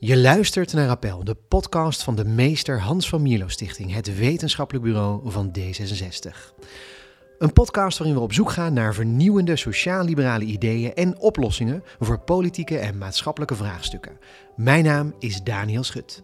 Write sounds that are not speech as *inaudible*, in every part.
Je luistert naar Appel, de podcast van de meester Hans van Mierlo Stichting, het wetenschappelijk bureau van D66. Een podcast waarin we op zoek gaan naar vernieuwende sociaal-liberale ideeën en oplossingen voor politieke en maatschappelijke vraagstukken. Mijn naam is Daniel Schut.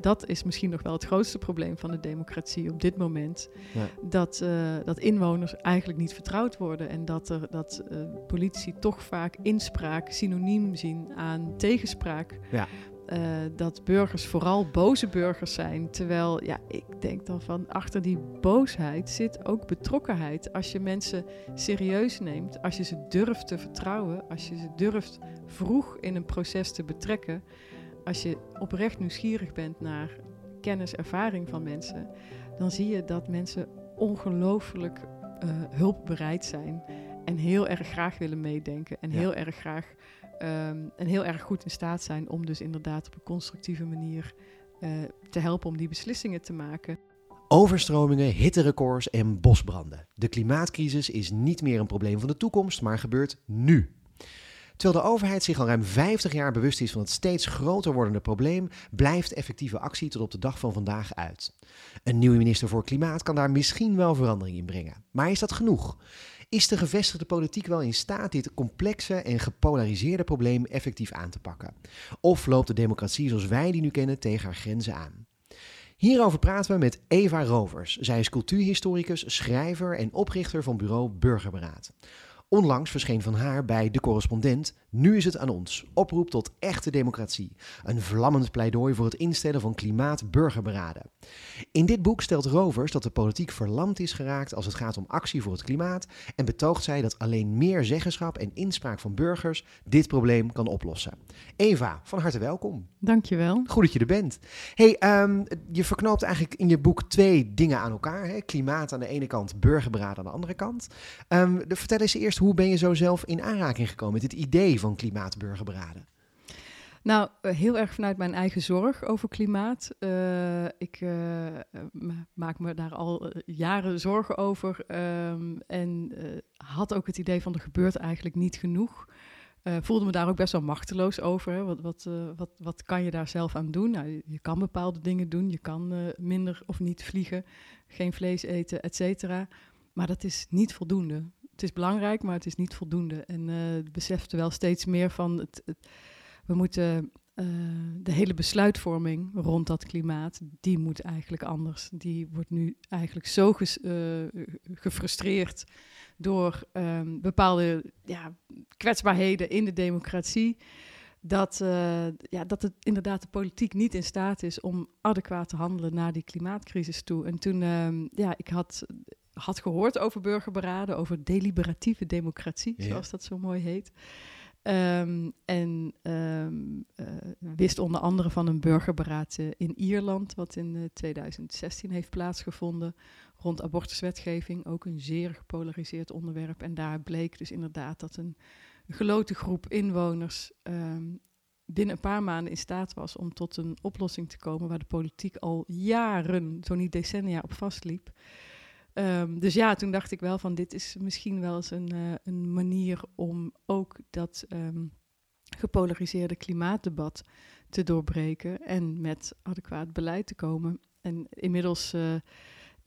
Dat is misschien nog wel het grootste probleem van de democratie op dit moment. Ja. Dat, eh, dat inwoners eigenlijk niet vertrouwd worden en dat, er, dat uh, politici toch vaak inspraak synoniem zien aan tegenspraak. Ja. Uh, dat burgers vooral boze burgers zijn. Terwijl, ja, ik denk dan van achter die boosheid zit ook betrokkenheid. Als je mensen serieus neemt, als je ze durft te vertrouwen, als je ze durft vroeg in een proces te betrekken, als je oprecht nieuwsgierig bent naar kennis, ervaring van mensen, dan zie je dat mensen ongelooflijk uh, hulpbereid zijn en heel erg graag willen meedenken en Ja. heel erg graag um, en heel erg goed in staat zijn om dus inderdaad op een constructieve manier uh, te helpen om die beslissingen te maken. Overstromingen, hitterecords en bosbranden. De klimaatcrisis is niet meer een probleem van de toekomst, maar gebeurt nu. Terwijl de overheid zich al ruim 50 jaar bewust is van het steeds groter wordende probleem, blijft effectieve actie tot op de dag van vandaag uit. Een nieuwe minister voor Klimaat kan daar misschien wel verandering in brengen. Maar is dat genoeg? Is de gevestigde politiek wel in staat dit complexe en gepolariseerde probleem effectief aan te pakken? Of loopt de democratie zoals wij die nu kennen tegen haar grenzen aan? Hierover praten we met Eva Rovers. Zij is cultuurhistoricus, schrijver en oprichter van bureau Burgerberaad. Onlangs verscheen van haar bij De Correspondent Nu is het aan ons. Oproep tot echte democratie. Een vlammend pleidooi voor het instellen van klimaat-burgerberaden. In dit boek stelt Rovers dat de politiek verlamd is geraakt als het gaat om actie voor het klimaat en betoogt zij dat alleen meer zeggenschap en inspraak van burgers dit probleem kan oplossen. Eva, van harte welkom. Dankjewel. Goed dat je er bent. Hey, um, je verknoopt eigenlijk in je boek twee dingen aan elkaar. Hè? Klimaat aan de ene kant, burgerberaad aan de andere kant. Um, de, vertel eens eerst, hoe ben je zo zelf in aanraking gekomen met het idee van klimaatburgerberaden? Nou, heel erg vanuit mijn eigen zorg over klimaat. Uh, ik uh, maak me daar al jaren zorgen over. Um, en had ook het idee van er gebeurt eigenlijk niet genoeg. Voelde me daar ook best wel machteloos over. Wat, wat, wat, kan je daar zelf aan doen? Nou, je, kan bepaalde dingen doen. Je kan minder of niet vliegen, geen vlees eten, et cetera. Maar dat is niet voldoende. Het is belangrijk, maar het is niet voldoende. En uh, besefte wel steeds meer van... Het, het, we moeten uh, de hele besluitvorming rond dat klimaat... die moet eigenlijk anders. Die wordt nu eigenlijk zo ges, gefrustreerd door um, bepaalde ja, kwetsbaarheden in de democratie. Dat, ja, dat het inderdaad de politiek niet in staat is om adequaat te handelen naar die klimaatcrisis toe. En toen, um, ja, ik had, had gehoord over burgerberaden, over deliberatieve democratie, ja. zoals dat zo mooi heet. Um, en um, uh, wist onder andere van een burgerberaad uh, in Ierland, wat in uh, 2016 heeft plaatsgevonden, rond abortuswetgeving. Ook een zeer gepolariseerd onderwerp. En daar bleek dus inderdaad dat een geloten groep inwoners um, binnen een paar maanden in staat was om tot een oplossing te komen waar de politiek al jaren, zo niet decennia, op vastliep. Um, dus ja, toen dacht ik wel van dit is misschien wel eens een, uh, een manier om ook dat um, gepolariseerde klimaatdebat te doorbreken en met adequaat beleid te komen. En inmiddels uh,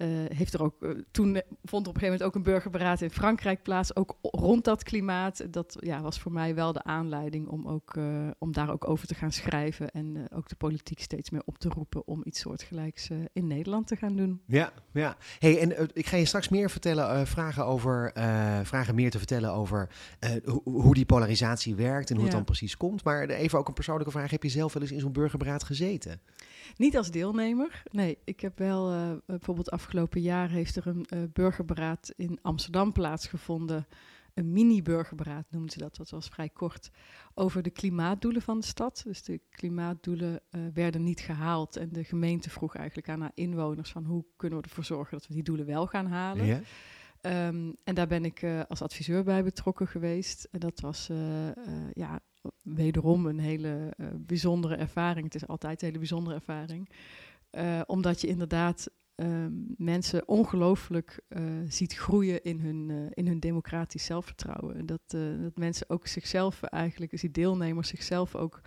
uh, heeft er ook, toen vond er op een gegeven moment ook een burgerberaad in Frankrijk plaats, ook rond dat klimaat. Dat ja, was voor mij wel de aanleiding om, ook, om daar ook over te gaan schrijven en ook de politiek steeds meer op te roepen om iets soortgelijks in Nederland te gaan doen. Ja, ja. Hey, en ik ga je straks meer vertellen, vragen, over, vragen meer te vertellen over ho hoe die polarisatie werkt en hoe ja. het dan precies komt. Maar even ook een persoonlijke vraag. Heb je zelf wel eens in zo'n burgerberaad gezeten? Niet als deelnemer. Nee, ik heb wel uh, bijvoorbeeld afgelopen jaar heeft er een uh, burgerberaad in Amsterdam plaatsgevonden. Een mini-burgerberaad noemden ze dat, dat was vrij kort, over de klimaatdoelen van de stad. Dus de klimaatdoelen uh, werden niet gehaald en de gemeente vroeg eigenlijk aan haar inwoners van hoe kunnen we ervoor zorgen dat we die doelen wel gaan halen. Ja. Um, en daar ben ik uh, als adviseur bij betrokken geweest. En dat was uh, ja, wederom een hele bijzondere ervaring. Het is altijd een hele bijzondere ervaring. omdat je inderdaad um, mensen ongelooflijk uh, ziet groeien in hun, in hun democratisch zelfvertrouwen. Dat, dat mensen ook zichzelf eigenlijk, dus die deelnemers zichzelf ook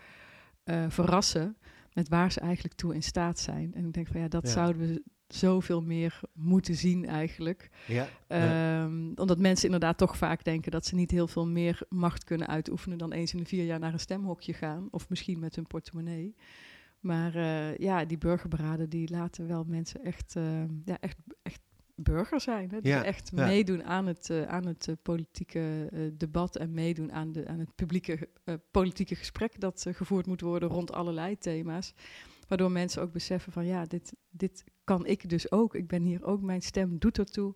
verrassen met waar ze eigenlijk toe in staat zijn. En ik denk van ja, dat Ja. zouden we zoveel meer moeten zien eigenlijk. Ja. Ehm, Omdat mensen inderdaad toch vaak denken dat ze niet heel veel meer macht kunnen uitoefenen dan eens in de vier jaar naar een stemhokje gaan. Of misschien met hun portemonnee. Maar eh, ja, die burgerberaden die laten wel mensen echt, ehm, ja, echt, echt burger zijn. Hè? Die Ja, echt meedoen aan het, eh, aan het eh, politieke debat en meedoen aan, de, aan het publieke politieke gesprek dat gevoerd moet worden rond allerlei thema's. Waardoor mensen ook beseffen van ja, dit, dit kan ik dus ook. Ik ben hier ook, mijn stem doet ertoe.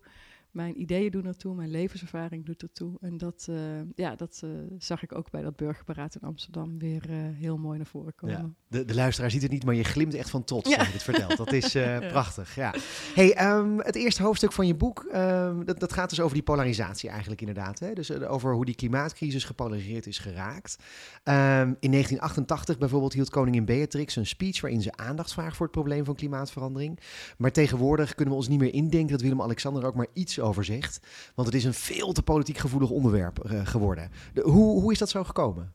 Mijn ideeën doen ertoe, mijn levenservaring doet ertoe. En dat, eh, ja, dat eh, zag ik ook bij dat burgerberaad in Amsterdam weer eh, heel mooi naar voren komen. Ja. De, de luisteraar ziet het niet, maar je glimt echt van trots Ja. als je dit vertelt. Dat is *laughs* prachtig, ja. Hey, ehm, het eerste hoofdstuk van je boek, ehm, dat, dat gaat dus over die polarisatie eigenlijk inderdaad. Hè? Dus over hoe die klimaatcrisis gepolariseerd is geraakt. Ehm, in 1988 bijvoorbeeld hield koningin Beatrix een speech waarin ze aandacht vraagt voor het probleem van klimaatverandering. Maar tegenwoordig kunnen we ons niet meer indenken dat Willem-Alexander er ook maar iets over zegt. Want het is een veel te politiek gevoelig onderwerp eh, geworden. De- hoe, hoe is dat zo gekomen?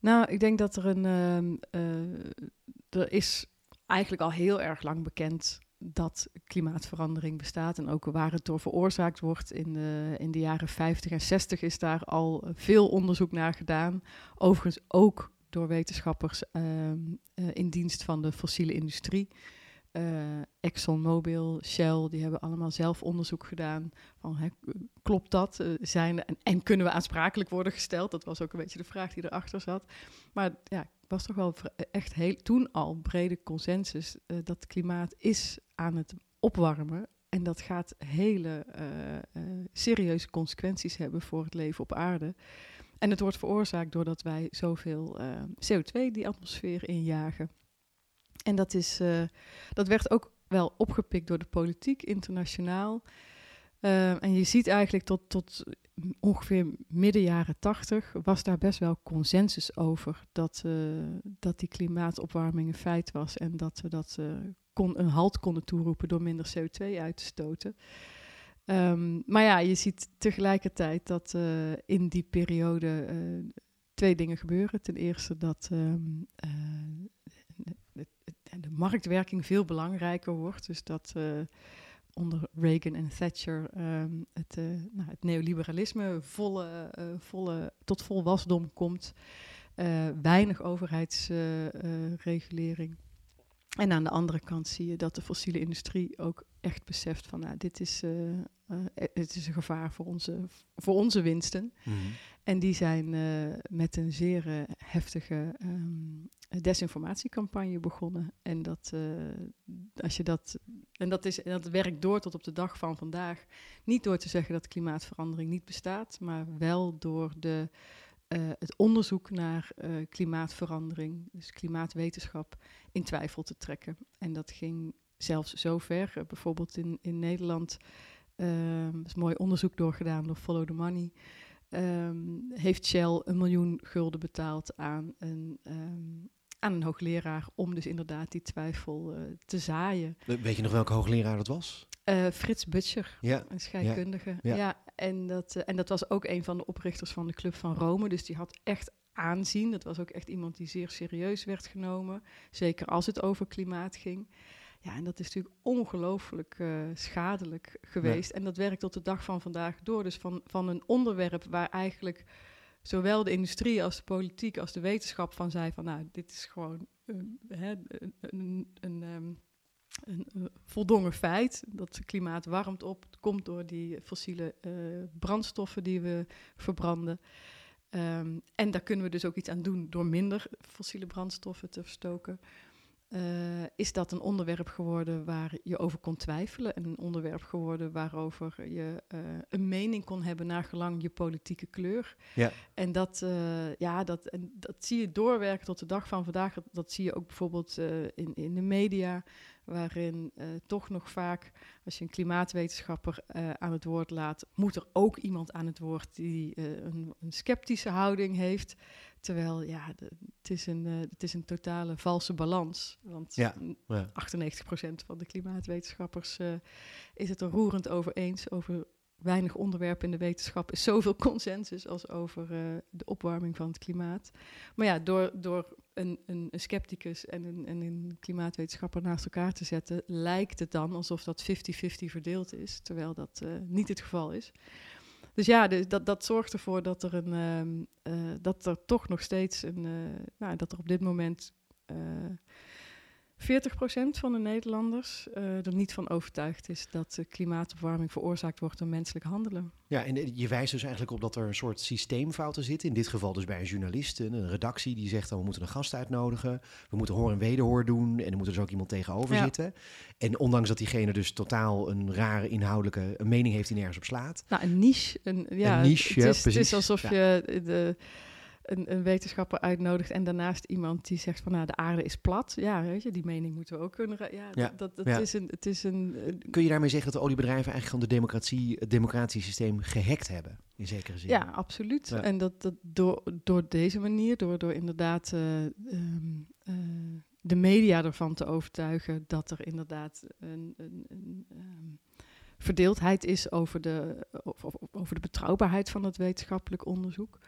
Nou, ik denk dat er een. ehm, eh, er is eigenlijk al heel erg lang bekend dat klimaatverandering bestaat en ook waar het door veroorzaakt wordt. In de, in de jaren 50 en 60 is daar al veel onderzoek naar gedaan. Overigens ook door wetenschappers ehm, eh, in dienst van de fossiele industrie. Eh, ExxonMobil, Shell, die hebben allemaal zelf onderzoek gedaan. Van, hè, klopt dat? Eh, zijn, en, en kunnen we aansprakelijk worden gesteld? Dat was ook een beetje de vraag die erachter zat. Maar ja, was toch wel echt heel, toen al brede consensus eh, dat het klimaat is aan het opwarmen. En dat gaat hele serieuze consequenties hebben voor het leven op aarde. En het wordt veroorzaakt doordat wij zoveel eh, CO2 die atmosfeer injagen. En dat, is, eh, dat werd ook wel opgepikt door de politiek internationaal. Eh, en je ziet eigenlijk tot, tot ongeveer midden jaren tachtig was daar best wel consensus over dat, eh, dat die klimaatopwarming een feit was en dat we dat kon, een halt konden toeroepen door minder CO2 uit te stoten. Ehm, maar ja, je ziet tegelijkertijd dat in die periode twee dingen gebeuren. Ten eerste dat ehm, eh, de, marktwerking veel belangrijker wordt. Dus dat eh, onder Reagan en Thatcher ehm, het, eh, nou, het neoliberalisme volle, eh, volle, tot vol wasdom komt. Weinig overheidsregulering. En aan de andere kant zie je dat de fossiele industrie ook echt beseft van nou, dit is, eh, het is een gevaar voor onze, voor onze winsten. En die zijn met een zeer heftige ehm, desinformatiecampagne begonnen. En dat, als je dat, en dat, is, en dat werkt door tot op de dag van vandaag. Niet door te zeggen dat klimaatverandering niet bestaat, maar wel door de, eh, het onderzoek naar eh, klimaatverandering, dus klimaatwetenschap, in twijfel te trekken. En dat ging zelfs zo ver. eh, bijvoorbeeld in, in Nederland ehm, is mooi onderzoek doorgedaan door Follow the Money ehm, heeft Shell een miljoen gulden betaald aan een, ehm, aan een hoogleraar om dus inderdaad die twijfel eh, te zaaien. Weet je nog welke hoogleraar dat was? Eh, Frits Butcher, Ja. een scheikundige. Ja, ja. en, dat, eh, en dat was ook een van de oprichters van de Club van Rome. Dus die had echt aanzien. Dat was ook echt iemand die zeer serieus werd genomen. Zeker als het over klimaat ging. Ja, en dat is natuurlijk ongelooflijk schadelijk geweest. En dat werkt tot de dag van vandaag door. Dus van, van een onderwerp waar eigenlijk zowel de industrie als de politiek als de wetenschap van zei van nou, dit is gewoon een, een, een, een, ehm, een, eh, voldongen feit. Dat het klimaat warmt op. Het komt door die fossiele eh, brandstoffen die we verbranden. Ehm, en daar kunnen we dus ook iets aan doen door minder fossiele brandstoffen te verstoken. Eh, is dat een onderwerp geworden waar je over kon twijfelen en een onderwerp geworden waarover je eh, een mening kon hebben naar gelang je politieke kleur. Ja. En dat, eh, ja, dat, en dat zie je doorwerken tot de dag van vandaag. Dat, dat zie je ook bijvoorbeeld in, in de media, waarin eh, toch nog vaak, als je een klimaatwetenschapper eh, aan het woord laat, moet er ook iemand aan het woord die eh, een, een sceptische houding heeft. Terwijl, ja, de- het, is een, het is een totale valse balans. Want Ja, mm, Ja. 98% van de klimaatwetenschappers is het er roerend over eens over weinig onderwerpen in de wetenschap is zoveel *laughs* consensus als over de opwarming van het klimaat. Maar ja, door, door een, een, een scepticus en een, en een klimaatwetenschapper naast elkaar te zetten, lijkt het dan alsof dat 50-50 verdeeld is, terwijl dat uh, niet het geval is. Dus ja, dat, dat zorgt ervoor dat er, een, um, uh, dat er toch nog steeds een, nou, dat er op dit moment 40% van de Nederlanders uh, er niet van overtuigd is dat uh, klimaatopwarming veroorzaakt wordt door menselijk handelen. Ja, en je wijst dus eigenlijk op dat er een soort systeemfouten zitten. In dit geval dus bij een journalist, een redactie die zegt dan we moeten een gast uitnodigen. We moeten hoor en wederhoor doen en er moet dus ook iemand tegenover ja. zitten. En ondanks dat diegene dus totaal een rare inhoudelijke een mening heeft die nergens op slaat. Nou, een niche. Een, ja, een niche, het, is, precies. Het is alsof ja. je de een, een, wetenschapper uitnodigt en daarnaast iemand die zegt van nou de aarde is plat. Ja, weet je, die mening moeten we ook kunnen. Ja, ja. dat, dat, ja. is een, het is een. Kun je daarmee zeggen dat de oliebedrijven eigenlijk gewoon de democratie, het democratisch systeem gehackt hebben in zekere zin? Ja, absoluut. Ja. En dat, dat door, door deze manier, door, door inderdaad uh, um, uh, de media ervan te overtuigen dat er inderdaad een, een, een um, verdeeldheid is over de, over, over de betrouwbaarheid van het wetenschappelijk onderzoek.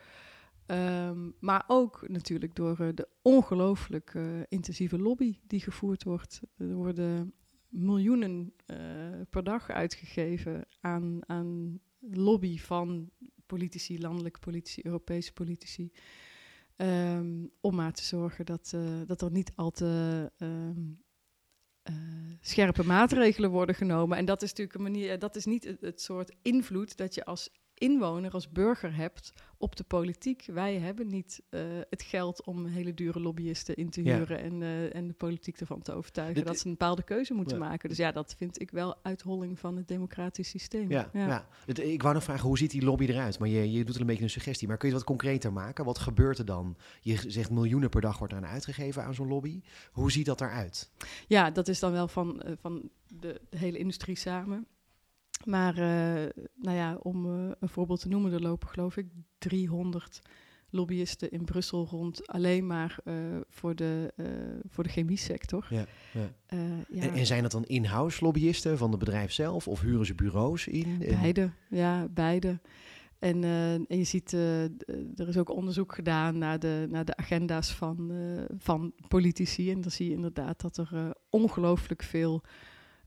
Um, maar ook natuurlijk door uh, de ongelooflijk uh, intensieve lobby die gevoerd wordt. Er worden miljoenen uh, per dag uitgegeven aan, aan lobby van politici, landelijke politici, Europese politici. Um, om maar te zorgen dat, dat er niet al te um, scherpe maatregelen worden genomen. En dat is natuurlijk een manier, dat is niet het, het soort invloed dat je als inwoner, als burger hebt op de politiek. Wij hebben niet uh, het geld om hele dure lobbyisten in te huren ja. en, uh, en de politiek ervan te overtuigen Dit, dat ze een bepaalde keuze moeten ja. maken. Dus ja, dat vind ik wel uitholling van het democratisch systeem. Ja, ja. Het, ik wou nog vragen, hoe ziet die lobby eruit? Maar je, je doet er een beetje een suggestie. Maar kun je het wat concreter maken? Wat gebeurt er dan? Je zegt miljoenen per dag wordt aan uitgegeven aan zo'n lobby. Hoe ziet dat eruit? Ja, dat is dan wel van, uh, van de, de hele industrie samen. Maar uh, nou ja, om uh, een voorbeeld te noemen, er lopen geloof ik 300 lobbyisten in Brussel rond alleen maar uh, voor, de, voor de chemie sector. Ja, ja. ja. En, en, zijn dat dan in-house lobbyisten van het bedrijf zelf of huren ze bureaus in? Beide, ja, beide. En, en je ziet, er is ook onderzoek gedaan naar de, naar de agenda's van, van politici. En dan zie je inderdaad dat er ongelooflijk veel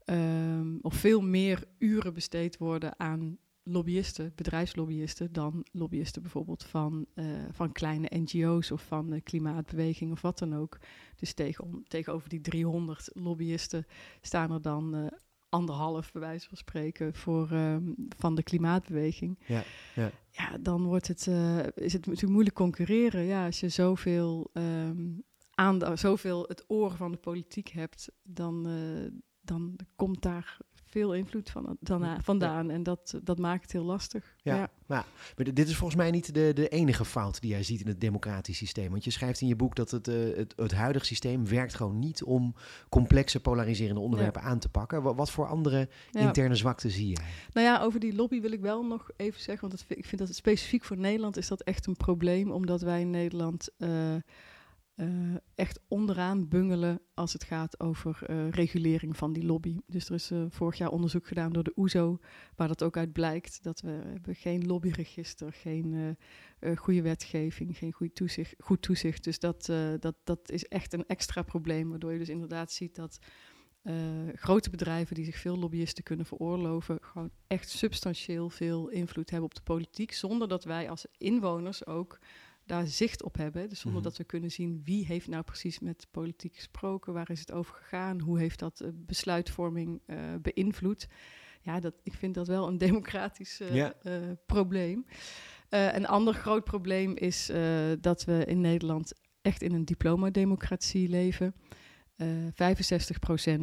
Um, of veel meer uren besteed worden aan lobbyisten, bedrijfslobbyisten, dan lobbyisten bijvoorbeeld van, uh, van kleine NGO's of van uh, klimaatbeweging of wat dan ook. Dus tegen, tegenover die 300 lobbyisten staan er dan uh, anderhalf, bij wijze van spreken, voor, um, van de klimaatbeweging. Ja, ja. ja dan wordt het, is het natuurlijk moeilijk concurreren. Ja, als je zoveel, um, aan, zoveel het oor van de politiek hebt, dan dan komt daar veel invloed van, dan, vandaan. En dat, dat maakt het heel lastig. Ja, ja. Maar, maar dit is volgens mij niet de, de enige fout die jij ziet in het democratisch systeem. Want je schrijft in je boek dat het, uh, het, het huidige systeem werkt gewoon niet om complexe polariserende onderwerpen ja. aan te pakken. Wat, wat voor andere interne zwakte zie jij? Nou ja, over die lobby wil ik wel nog even zeggen. Want dat, ik vind dat het specifiek voor Nederland is dat echt een probleem. Omdat wij in Nederland... Uh, uh, echt onderaan bungelen als het gaat over uh, regulering van die lobby. Dus er is uh, vorig jaar onderzoek gedaan door de OESO, waar dat ook uit blijkt dat we geen lobbyregister, geen goede wetgeving, geen goed toezicht. Goed toezicht. Dus dat, dat, dat is echt een extra probleem, waardoor je dus inderdaad ziet dat grote bedrijven die zich veel lobbyisten kunnen veroorloven, gewoon echt substantieel veel invloed hebben op de politiek, zonder dat wij als inwoners ook daar zicht op hebben. Dus zonder mm-hmm. dat we kunnen zien wie heeft nou precies met politiek gesproken, waar is het over gegaan, hoe heeft dat uh, besluitvorming uh, beïnvloed. Ja, dat, ik vind dat wel een *laughs* democratisch uh, ja. probleem. een ander groot probleem is dat we in Nederland echt in een diplomademocratie leven. 65%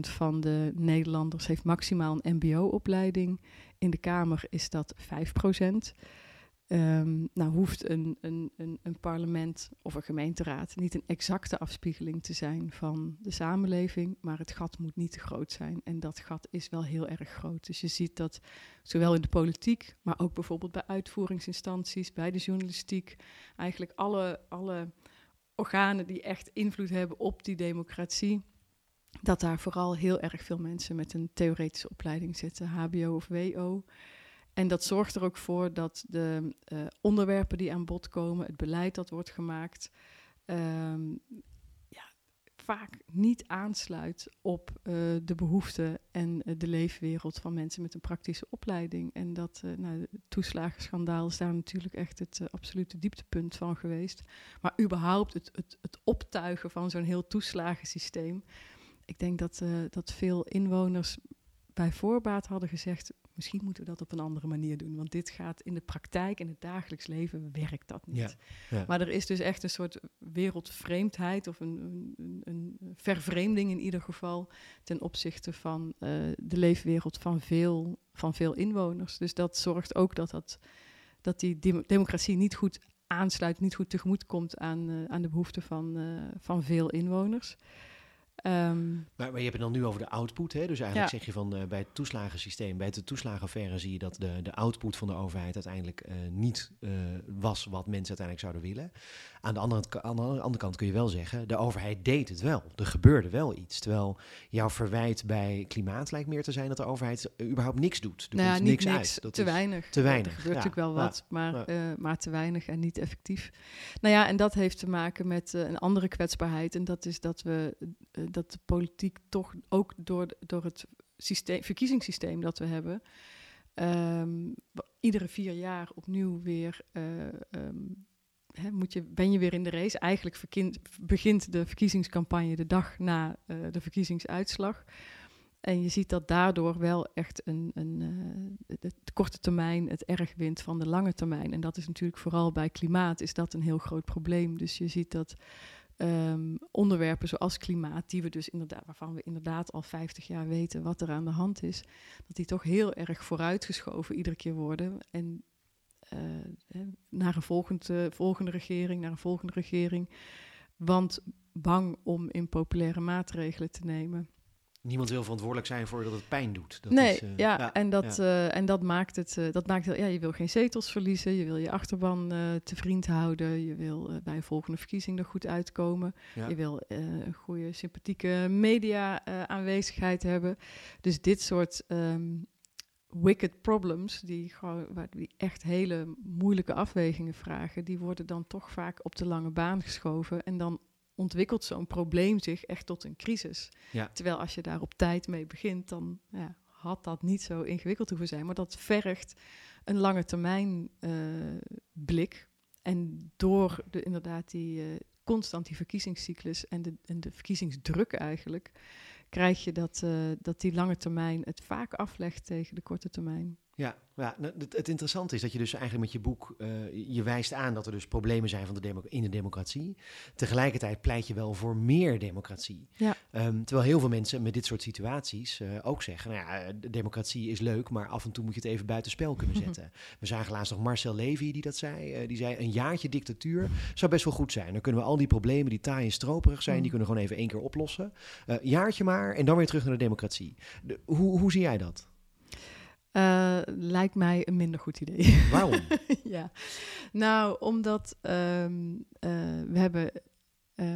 van de Nederlanders heeft maximaal een MBO-opleiding. In de Kamer is dat 5%. Um, nou hoeft een, een, een, een, parlement of een gemeenteraad niet een exacte afspiegeling te zijn van de samenleving, maar het gat moet niet te groot zijn. En dat gat is wel heel erg groot. Dus je ziet dat zowel in de politiek, maar ook bijvoorbeeld bij uitvoeringsinstanties, bij de journalistiek, eigenlijk alle, alle organen die echt invloed hebben op die democratie, dat daar vooral heel erg veel mensen met een theoretische opleiding zitten, HBO of WO. En dat zorgt er ook voor dat de uh, onderwerpen die aan bod komen, het beleid dat wordt gemaakt, um, ja, vaak niet aansluit op uh, de behoeften en uh, de leefwereld van mensen met een praktische opleiding. En dat nou, toeslagenschandaal is daar natuurlijk echt het absolute dieptepunt van geweest. Maar überhaupt het, het, het optuigen van zo'n heel toeslagensysteem. Ik denk dat, dat veel inwoners bij voorbaat hadden gezegd: misschien moeten we dat op een andere manier doen. Want dit gaat in de praktijk, in het dagelijks leven, werkt dat niet. Ja, Maar er is dus echt een soort wereldvreemdheid of een, een, een, vervreemding in ieder geval ten opzichte van uh, de leefwereld van veel, van veel inwoners. Dus dat zorgt ook dat, dat, dat die democratie niet goed aansluit, niet goed tegemoet komt aan, uh, aan de behoeften van, uh, van veel inwoners. Um, maar, maar, je hebt het dan nu over de output. Hè? Dus eigenlijk zeg je van uh, bij het toeslagensysteem, bij de toeslagenaffaire zie je dat de, de output van de overheid uiteindelijk uh, niet uh, was wat mensen uiteindelijk zouden willen. Aan de, andere, aan de andere kant kun je wel zeggen, de overheid deed het wel. Er gebeurde wel iets. Terwijl jouw verwijt bij klimaat lijkt meer te zijn dat de overheid überhaupt niks doet. Er nou, komt niks, niks, uit. Dat te weinig. Te weinig. Er gebeurt natuurlijk wel wat, maar, maar te weinig en niet effectief. Nou ja, en dat heeft te maken met een andere kwetsbaarheid. En dat is dat we dat de politiek toch ook door, door het systeem, verkiezingssysteem dat we hebben, um, iedere vier jaar opnieuw weer um, hè, moet je, ben je weer in de race. Eigenlijk begint de verkiezingscampagne de dag na uh, de verkiezingsuitslag. En je ziet dat daardoor wel echt een, een, de, de korte termijn het erg wint van de lange termijn. En dat is natuurlijk vooral bij klimaat is dat een heel groot probleem. Dus je ziet dat um, onderwerpen zoals klimaat, die we dus inderdaad, waarvan we inderdaad al 50 jaar weten wat er aan de hand is, dat die toch heel erg vooruitgeschoven iedere keer worden. En uh, naar een volgende, volgende regering, naar een volgende regering. Want bang om impopulaire maatregelen te nemen. Niemand wil verantwoordelijk zijn voor dat het pijn doet. Dat nee, is, uh, ja, ja, en, dat, ja. Uh, en dat maakt het, uh, dat maakt het, ja, je wil geen zetels verliezen, je wil je achterban te vriend houden, je wil bij een volgende verkiezing er goed uitkomen, ja. je wil een goede, sympathieke media aanwezigheid hebben. Dus dit soort um, wicked problems, die, gewoon, die echt hele moeilijke afwegingen vragen, die worden dan toch vaak op de lange baan geschoven en dan ontwikkelt zo'n probleem zich echt tot een crisis. Ja. Terwijl als je daar op tijd mee begint, dan ja, had dat niet zo ingewikkeld hoeven zijn. Maar dat vergt een lange termijn uh, blik. En door de, inderdaad die uh, constant die verkiezingscyclus en de, en de verkiezingsdruk eigenlijk, krijg je dat, uh, dat die lange termijn het vaak aflegt tegen de korte termijn. Ja, ja het, het, interessante is dat je dus eigenlijk met je boek, uh, je wijst aan dat er dus problemen zijn van de in de democratie. Tegelijkertijd pleit je wel voor meer democratie. Ja. Um, terwijl heel veel mensen met dit soort situaties uh, ook zeggen, nou ja, de democratie is leuk, maar af en toe moet je het even buitenspel kunnen *laughs* zetten. We zagen laatst nog Marcel Levy die dat zei. Uh, die zei, een jaartje dictatuur zou best wel goed zijn. Dan kunnen we al die problemen die taai en stroperig zijn, mm. die kunnen we gewoon even één keer oplossen. jaartje maar en dan weer terug naar de democratie. De, hoe, hoe zie jij dat? Uh, lijkt mij een minder goed idee. Waarom? *laughs* ja, nou, omdat um, uh, we hebben, uh,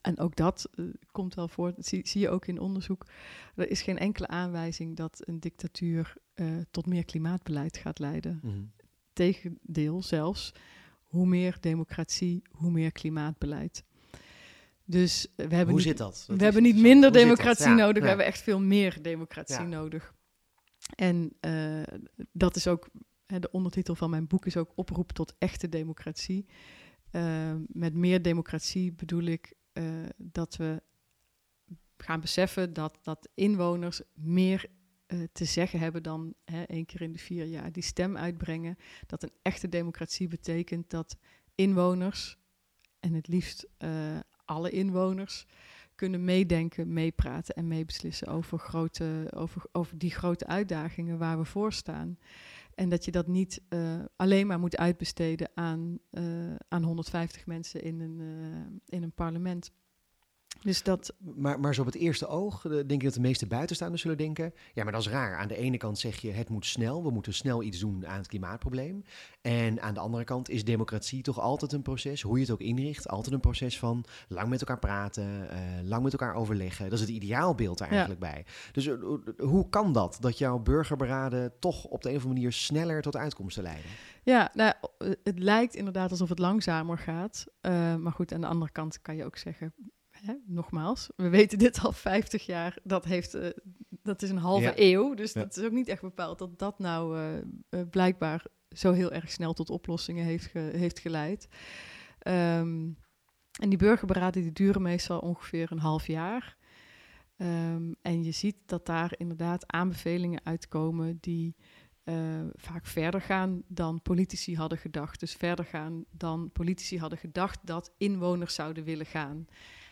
en ook dat komt wel voor, dat zie, zie, je ook in onderzoek, er is geen enkele aanwijzing dat een dictatuur tot meer klimaatbeleid gaat leiden. Mm -hmm. Tegendeel zelfs, hoe meer democratie, hoe meer klimaatbeleid. Dus we hebben hoe niet, zit dat? dat we hebben niet minder democratie ja, nodig, ja. we hebben echt veel meer democratie ja. nodig. En uh, dat is ook, hè, de ondertitel van mijn boek is ook oproep tot echte democratie. Uh, met meer democratie bedoel ik uh, dat we gaan beseffen dat, dat inwoners meer te zeggen hebben dan hè, één keer in de vier jaar die stem uitbrengen. Dat een echte democratie betekent dat inwoners, en het liefst alle inwoners, kunnen meedenken, meepraten en meebeslissen over, grote, over, over die grote uitdagingen waar we voor staan. En dat je dat niet uh, alleen maar moet uitbesteden aan, uh, aan 150 mensen in een, uh, in een parlement. Dus dat, Maar, maar zo op het eerste oog eh, denk ik dat de meeste buitenstaanders zullen denken... ja, maar dat is raar. Aan de ene kant zeg je het moet snel, we moeten snel iets doen aan het klimaatprobleem. En aan de andere kant is democratie toch altijd een proces, hoe je het ook inricht... altijd een proces van lang met elkaar praten, eh, lang met elkaar overleggen. Dat is het ideaalbeeld daar Ja. eigenlijk bij. Dus eh, hoe kan dat, dat jouw burgerberaden toch op de een of andere manier sneller tot uitkomsten leiden? ja, nou, het lijkt inderdaad alsof het langzamer gaat. Maar goed, aan de andere kant kan je ook zeggen, hè, nogmaals, we weten dit al 50 jaar. Dat, heeft, eh, dat is een halve Ja. eeuw. Dus Ja. dat is ook niet echt bepaald dat dat nou eh, eh, blijkbaar zo heel erg snel tot oplossingen heeft, ge- heeft geleid. Ehm, en die burgerberaden die duren meestal ongeveer een half jaar. Ehm, en je ziet dat daar inderdaad aanbevelingen uitkomen die vaak verder gaan dan politici hadden gedacht. Dus verder gaan dan politici hadden gedacht dat inwoners zouden willen gaan.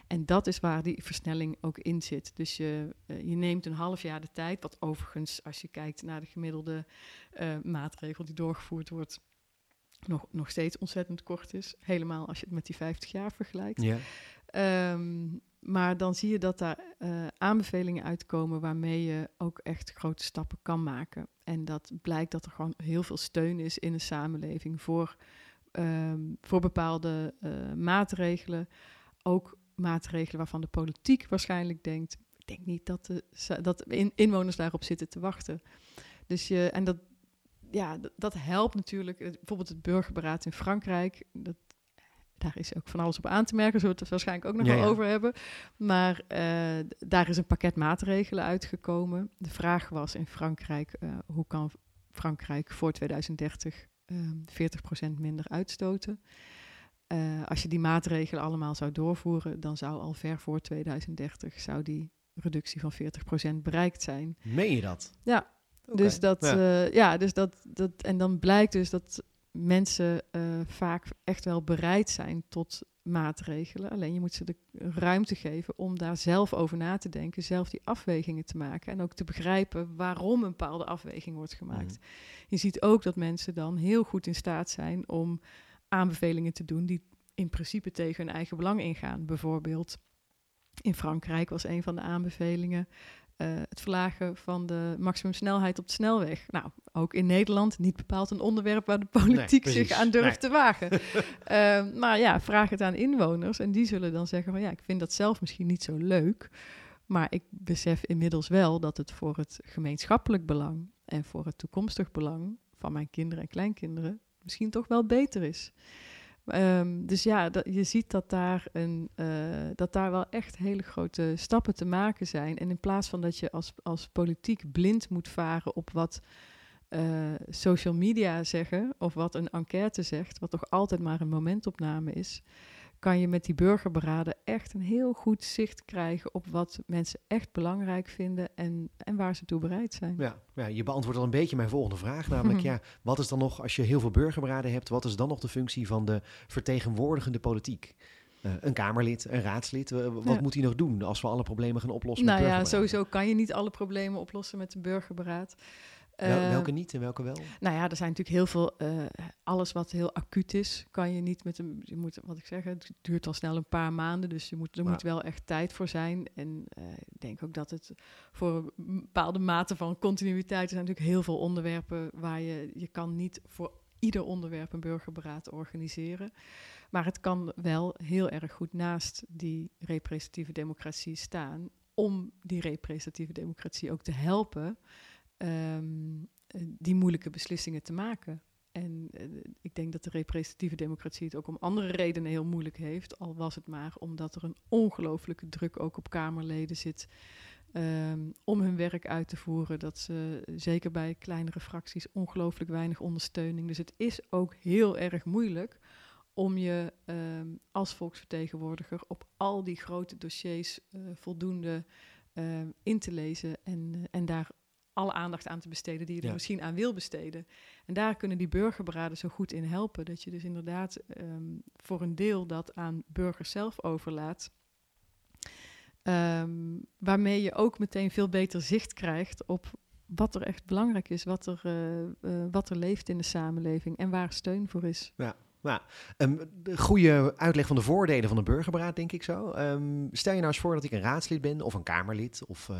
En dat is waar die versnelling ook in zit. Dus je, eh, je neemt een half jaar de tijd, wat overigens, als je kijkt naar de gemiddelde eh, maatregel die doorgevoerd wordt, nog, nog steeds ontzettend kort is. Helemaal als je het met die 50 jaar vergelijkt. Ja. Ehm, maar dan zie je dat daar eh, aanbevelingen uitkomen waarmee je ook echt grote stappen kan maken. En dat blijkt dat er gewoon heel veel steun is in een samenleving voor, ehm, voor bepaalde maatregelen. Ook maatregelen waarvan de politiek waarschijnlijk denkt. Ik denk niet dat, de, dat in, inwoners daarop zitten te wachten. Dus je, en dat, ja, dat, dat helpt natuurlijk. Eh, Bijvoorbeeld het burgerberaad in Frankrijk. Dat, daar is ook van alles op aan te merken. Zullen we het er waarschijnlijk ook nog wel ja. over hebben. Maar eh, daar is een pakket maatregelen uitgekomen. De vraag was in Frankrijk: eh, hoe kan Frankrijk voor 2030 ehm 40% minder uitstoten? Eh, als je die maatregelen allemaal zou doorvoeren, dan zou al ver voor 2030 zou die reductie van 40% bereikt zijn. Meen je dat? Ja, dus dat, Ja. ja. ja, dus dat, dat, en dan blijkt dus dat mensen eh, vaak echt wel bereid zijn tot maatregelen. Alleen je moet ze de ruimte geven om daar zelf over na te denken, zelf die afwegingen te maken en ook te begrijpen waarom een bepaalde afweging wordt gemaakt. Mhm. Je ziet ook dat mensen dan heel goed in staat zijn om aanbevelingen te doen die in principe tegen hun eigen belang ingaan. Bijvoorbeeld in Frankrijk was een van de aanbevelingen eh, het verlagen van de maximumsnelheid op de snelweg. Nou, ook in Nederland niet bepaald een onderwerp waar de politiek zich aan durft Nee. te wagen. *laughs* Eh, maar ja, vraag het aan inwoners en die zullen dan zeggen van ja, ik vind dat zelf misschien niet zo leuk, maar ik besef inmiddels wel dat het voor het gemeenschappelijk belang en voor het toekomstig belang van mijn kinderen en kleinkinderen misschien toch wel beter is. Ehm, dus ja, dat, je ziet dat daar, een, eh, dat daar wel echt hele grote stappen te maken zijn. En in plaats van dat je als, als politiek blind moet varen op wat eh, social media zeggen of wat een enquête zegt, wat toch altijd maar een momentopname is, kan je met die burgerberaden echt een heel goed zicht krijgen op wat mensen echt belangrijk vinden en, en waar ze toe bereid zijn. Ja, ja, je beantwoordt al een beetje mijn volgende vraag. *laughs* Namelijk, ja, wat is dan nog, als je heel veel burgerberaden hebt, wat is dan nog de functie van de vertegenwoordigende politiek? Eh, een Kamerlid, een raadslid, eh, wat Ja. moet hij nog doen als we alle problemen gaan oplossen Nou met ja, sowieso kan je niet alle problemen oplossen met een burgerberaad. Wel- Eh, welke niet en welke wel? Nou ja, er zijn natuurlijk heel veel. eh, alles wat heel acuut is, kan je niet met een. Je moet, wat ik zeg, het duurt al snel een paar maanden. Dus je moet, er moet wel echt tijd voor zijn. En eh, ik denk ook dat het voor een bepaalde mate van continuïteit. Er zijn natuurlijk heel veel onderwerpen waar je. Je kan niet voor ieder onderwerp een burgerberaad organiseren. Maar het kan wel heel erg goed naast die representatieve democratie staan. Om die representatieve democratie ook te helpen ehm, eh, die moeilijke beslissingen te maken. En eh, ik denk dat de representatieve democratie het ook om andere redenen heel moeilijk heeft. Al was het maar omdat er een ongelooflijke druk ook op Kamerleden zit. ehm, om hun werk uit te voeren. Dat ze zeker bij kleinere fracties ongelooflijk weinig ondersteuning. Dus het is ook heel erg moeilijk om je ehm, als volksvertegenwoordiger op al die grote dossiers eh, voldoende in te lezen en, eh, en daar alle aandacht aan te besteden die je er Ja. misschien aan wil besteden. En daar kunnen die burgerberaden zo goed in helpen. Dat je dus inderdaad ehm, voor een deel dat aan burgers zelf overlaat. Ehm, waarmee je ook meteen veel beter zicht krijgt op wat er echt belangrijk is, wat er, eh, eh, wat er leeft in de samenleving en waar steun voor is. Ja, Nou, een goede uitleg van de voordelen van de burgerberaad, denk ik zo. Ehm, stel je nou eens voor dat ik een raadslid ben of een Kamerlid of uh,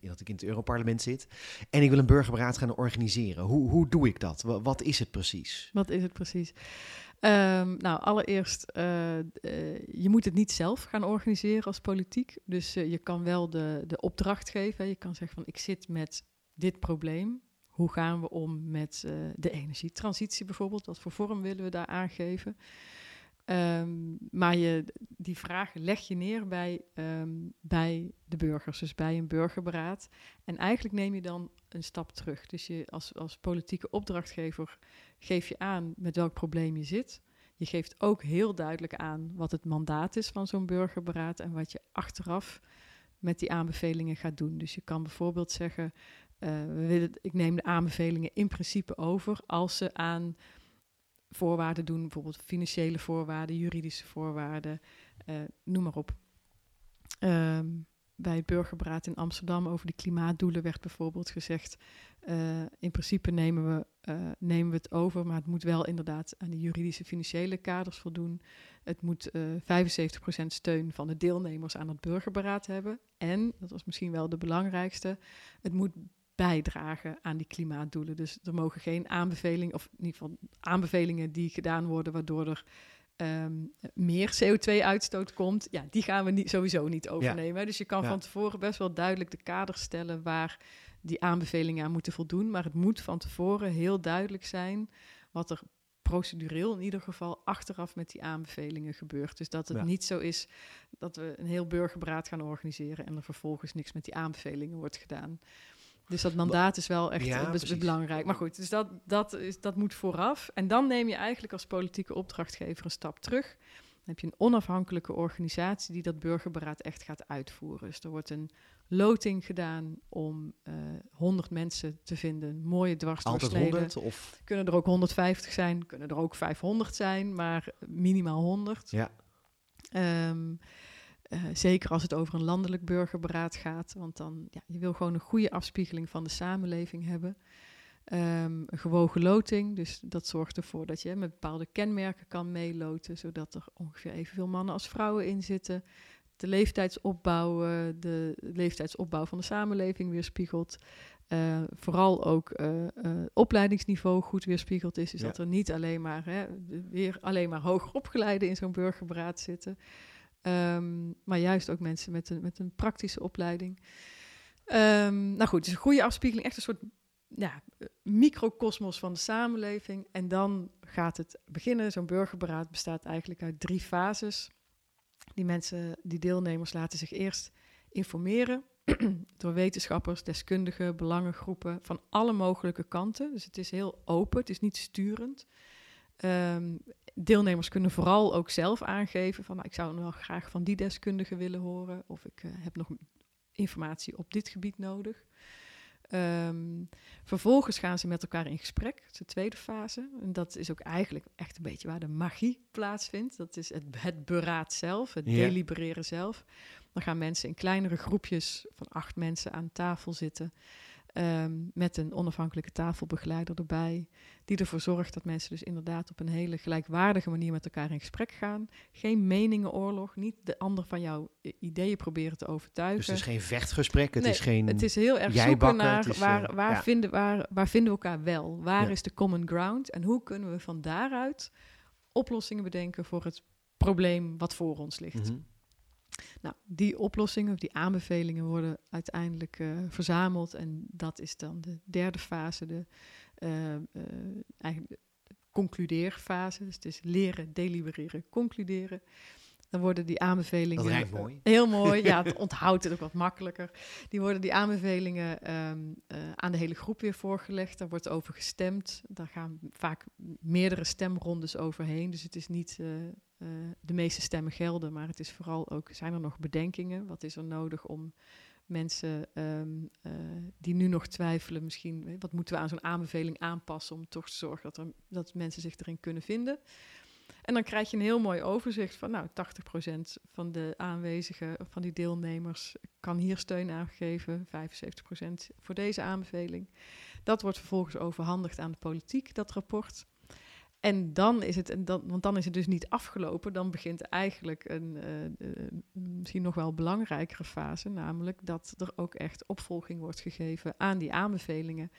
dat ik in het Europarlement zit en ik wil een burgerberaad gaan organiseren. Hoe, hoe doe ik dat? Wat is het precies? Wat is het precies? Um, nou, allereerst, uh, je moet het niet zelf gaan organiseren als politiek. Dus je kan wel de, de opdracht geven. Je kan zeggen van, ik zit met dit probleem. Hoe gaan we om met de energietransitie bijvoorbeeld? Wat voor vorm willen we daar aangeven? Um, maar je, die vraag leg je neer bij, um, bij de burgers, dus bij een burgerberaad. En eigenlijk neem je dan een stap terug. Dus je als, als politieke opdrachtgever geef je aan met welk probleem je zit. Je geeft ook heel duidelijk aan wat het mandaat is van zo'n burgerberaad en wat je achteraf met die aanbevelingen gaat doen. Dus je kan bijvoorbeeld zeggen, willen, ik neem de aanbevelingen in principe over als ze aan voorwaarden doen, bijvoorbeeld financiële voorwaarden, juridische voorwaarden, uh, noem maar op. Um, bij het burgerberaad in Amsterdam over de klimaatdoelen werd bijvoorbeeld gezegd: uh, in principe nemen we, nemen we het over, maar het moet wel inderdaad aan de juridische financiële kaders voldoen. Het moet uh, 75% steun van de deelnemers aan het burgerberaad hebben. En, dat was misschien wel de belangrijkste, het moet bijdragen aan die klimaatdoelen. Dus er mogen geen aanbevelingen, of in ieder geval aanbevelingen die gedaan worden, waardoor er um, meer CO2-uitstoot komt, ja, die gaan we niet, sowieso niet overnemen. Dus je kan van tevoren best wel duidelijk de kaders stellen waar die aanbevelingen aan moeten voldoen. Maar het moet van tevoren heel duidelijk zijn wat er procedureel in ieder geval achteraf met die aanbevelingen gebeurt. Dus dat het niet zo is dat we een heel burgerberaad gaan organiseren en er vervolgens niks met die aanbevelingen wordt gedaan. Dus dat mandaat is wel echt ja, belangrijk. Maar goed, dus dat, dat, is, dat moet vooraf. En dan neem je eigenlijk als politieke opdrachtgever een stap terug. Dan heb je een onafhankelijke organisatie die dat burgerberaad echt gaat uitvoeren. Dus er wordt een loting gedaan om uh, eh, 100 mensen te vinden. Mooie dwarsdoorsneden. 100? Of? Kunnen er ook 150 zijn, kunnen er ook 500 zijn, maar minimaal 100. Ja. Um, uh, zeker als het over een landelijk burgerberaad gaat, want dan ja, je wil gewoon een goede afspiegeling van de samenleving hebben. Um, een gewogen loting, dus dat zorgt ervoor dat je met bepaalde kenmerken kan meeloten, zodat er ongeveer evenveel mannen als vrouwen in zitten. De leeftijdsopbouw, uh, de leeftijdsopbouw van de samenleving weerspiegelt. Uh, vooral ook uh, opleidingsniveau goed weerspiegeld is. Dus ja. dat er niet alleen maar, hè, weer alleen maar hoger opgeleiden in zo'n burgerberaad zitten. Um, maar juist ook mensen met een, met een praktische opleiding. Um, nou goed, dus een goede afspiegeling, echt een soort ja, microcosmos van de samenleving. En dan gaat het beginnen. Zo'n burgerberaad bestaat eigenlijk uit drie fases. Die mensen, die deelnemers laten zich eerst informeren *clears throat* door wetenschappers, deskundigen, belangengroepen van alle mogelijke kanten. Dus het is heel open, het is niet sturend. Um, deelnemers kunnen vooral ook zelf aangeven van nou, ik zou nog wel graag van die deskundige willen horen of ik uh, heb nog informatie op dit gebied nodig. Um, vervolgens gaan ze met elkaar in gesprek, dat is de tweede fase. En dat is ook eigenlijk echt een beetje waar de magie plaatsvindt. Dat is het, het beraad zelf, het yeah. delibereren zelf. Dan gaan mensen in kleinere groepjes van acht mensen aan tafel zitten. Um, met een onafhankelijke tafelbegeleider erbij, die ervoor zorgt dat mensen dus inderdaad op een hele gelijkwaardige manier met elkaar in gesprek gaan. Geen meningenoorlog, niet de ander van jouw ideeën proberen te overtuigen. Dus het is geen vechtgesprek, het nee, is geen Het is heel erg zoeken naar is, waar, uh, waar, ja. vinden, waar, waar vinden we elkaar wel? Waar ja. is de common ground? En hoe kunnen we van daaruit oplossingen bedenken voor het probleem wat voor ons ligt? Mm -hmm. Nou, die oplossingen of die aanbevelingen worden uiteindelijk uh, verzameld. En dat is dan de derde fase, de uh, uh, eigenlijk de concludeerfase. Dus het is leren, delibereren, concluderen. Dan worden die aanbevelingen. Dat mooi. Heel mooi. Ja, *laughs* het onthoudt het ook wat makkelijker. Die worden die aanbevelingen um, uh, aan de hele groep weer voorgelegd. Daar wordt over gestemd. Daar gaan vaak meerdere stemrondes overheen. Dus het is niet uh, uh, de meeste stemmen gelden, maar het is vooral ook: zijn er nog bedenkingen? Wat is er nodig om mensen um, die nu nog twijfelen, misschien wat moeten we aan zo'n aanbeveling aanpassen om toch te zorgen dat, er, dat mensen zich erin kunnen vinden? En dan krijg je een heel mooi overzicht van, nou, 80% van de aanwezigen, van die deelnemers, kan hier steun aangeven, 75% voor deze aanbeveling. Dat wordt vervolgens overhandigd aan de politiek, dat rapport. En dan is het, en dan, want dan is het dus niet afgelopen. Dan begint eigenlijk een eh, eh, misschien nog wel belangrijkere fase, namelijk dat er ook echt opvolging wordt gegeven aan die aanbevelingen.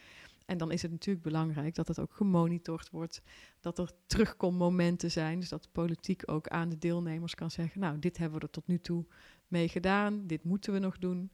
En dan is het natuurlijk belangrijk dat het ook gemonitord wordt, dat er terugkommomenten zijn, dus dat de politiek ook aan de deelnemers kan zeggen, nou, dit hebben we er tot nu toe mee gedaan, dit moeten we nog doen.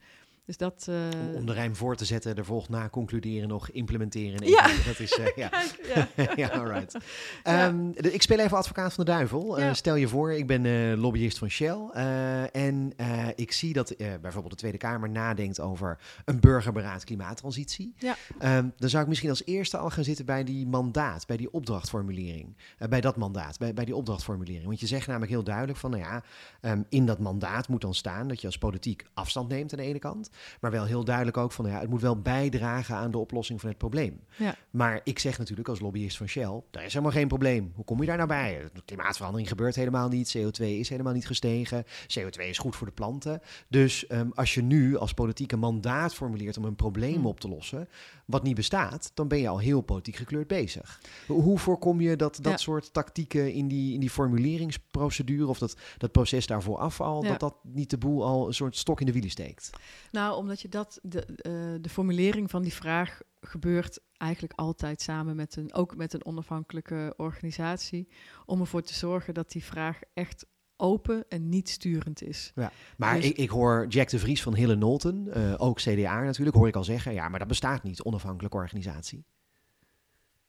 Dus dat, uh... Om de rijm voor te zetten, er volgt na concluderen nog implementeren. Ja. Dat is, uh, *laughs* ja. Ja. *laughs* ja, alright. Ja. Ehm, ik speel even advocaat van de duivel. Eh, stel je voor, ik ben eh, lobbyist van Shell. eh, en eh, ik zie dat eh, bijvoorbeeld de Tweede Kamer nadenkt over een burgerberaad klimaattransitie. Ja. Ehm, dan zou ik misschien als eerste al gaan zitten bij die mandaat, bij die opdrachtformulering. Eh, bij dat mandaat, bij, bij die opdrachtformulering. Want je zegt namelijk heel duidelijk van, nou ja, ehm, in dat mandaat moet dan staan dat je als politiek afstand neemt aan de ene kant. Maar wel heel duidelijk ook van, nou ja, het moet wel bijdragen aan de oplossing van het probleem. Ja. Maar ik zeg natuurlijk als lobbyist van Shell, daar is helemaal geen probleem. Hoe kom je daar nou bij? Klimaatverandering gebeurt helemaal niet. CO2 is helemaal niet gestegen. CO2 is goed voor de planten. Dus ehm, als je nu als politiek een mandaat formuleert om een probleem Hmm. op te lossen, wat niet bestaat, dan ben je al heel politiek gekleurd bezig. Hoe hoe voorkom je dat dat Ja. soort tactieken in die, in die formuleringsprocedure of dat, dat proces daarvoor afval, Ja. dat dat niet de boel al een soort stok in de wielen steekt? Nou, omdat je dat, de, eh, de formulering van die vraag gebeurt eigenlijk altijd samen met een, ook met een onafhankelijke organisatie, om ervoor te zorgen dat die vraag echt open en niet sturend is. Maar Dus- ik, ik hoor Jack de Vries van Hille Nolten, eh, ook CDA natuurlijk, hoor ik al zeggen, ja, maar dat bestaat niet, onafhankelijke organisatie.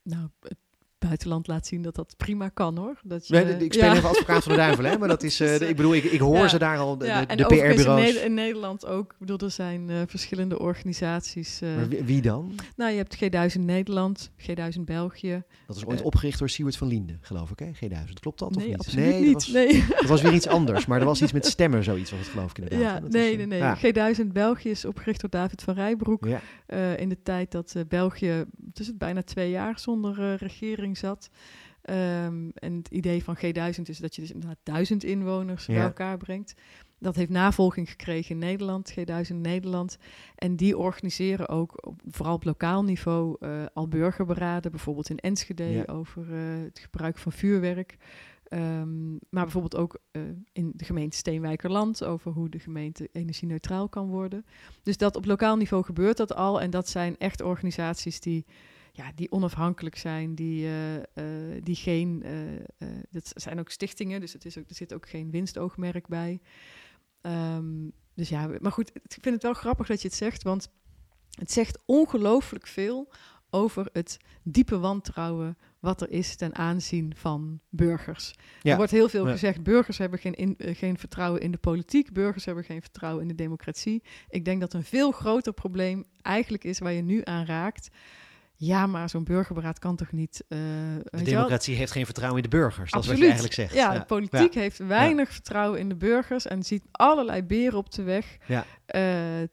Nou, buitenland laat zien dat dat prima kan hoor. Dat je, Nee, ik speel ja. even advocaat van de duivel, hè? Maar dat is, *laughs* eh, ik bedoel, ik, ik hoor ja. ze daar al, de, Ja, in, PR-bureaus. Ne- in Nederland ook. Ik bedoel, er zijn eh, verschillende organisaties. eh. Maar wie, wie dan? nou, je hebt G1000 Nederland, G1000 België. Dat is ooit opgericht door Siewert van Linden, geloof ik, hè? G1000, klopt dat of nee, niet? absoluut nee, niet. Dat was, nee. dat was weer iets anders, maar er was iets met stemmen, zoiets was het geloof ik inderdaad. Ja? Dat nee, nee, nee. ja. G1000 België is opgericht door David van Rijbroek. In de tijd dat België het bijna twee jaar zonder eh, regering zat. Ehm, en het idee van G1000 is dat je dus inderdaad duizend inwoners bij elkaar brengt. Dat heeft navolging gekregen in Nederland, G1000 Nederland. En die organiseren ook, op, vooral op lokaal niveau, eh, al burgerberaden. Bijvoorbeeld in Enschede Ja. over eh, het gebruik van vuurwerk. Ehm, maar bijvoorbeeld ook eh, in de gemeente Steenwijkerland over hoe de gemeente energie-neutraal kan worden. Dus dat op lokaal niveau gebeurt dat al. En dat zijn echt organisaties die, ja, die onafhankelijk zijn, die, eh, eh, die geen. eh, dat zijn ook stichtingen, dus het is ook, er zit ook geen winstoogmerk bij. Ehm, dus ja, maar goed, ik vind het wel grappig dat je het zegt, want het zegt ongelooflijk veel over het diepe wantrouwen wat er is ten aanzien van burgers. Ja. Er wordt heel veel Ja. gezegd, burgers hebben geen, in- geen vertrouwen in de politiek, burgers hebben geen vertrouwen in de democratie. Ik denk dat een veel groter probleem eigenlijk is waar je nu aan raakt. Ja, maar zo'n burgerberaad kan toch niet... eh, De democratie heeft geen vertrouwen in de burgers, dat is wat Absoluut. je eigenlijk zegt. Ja, de politiek heeft weinig vertrouwen in de burgers en ziet allerlei beren op de weg. Ja. Eh,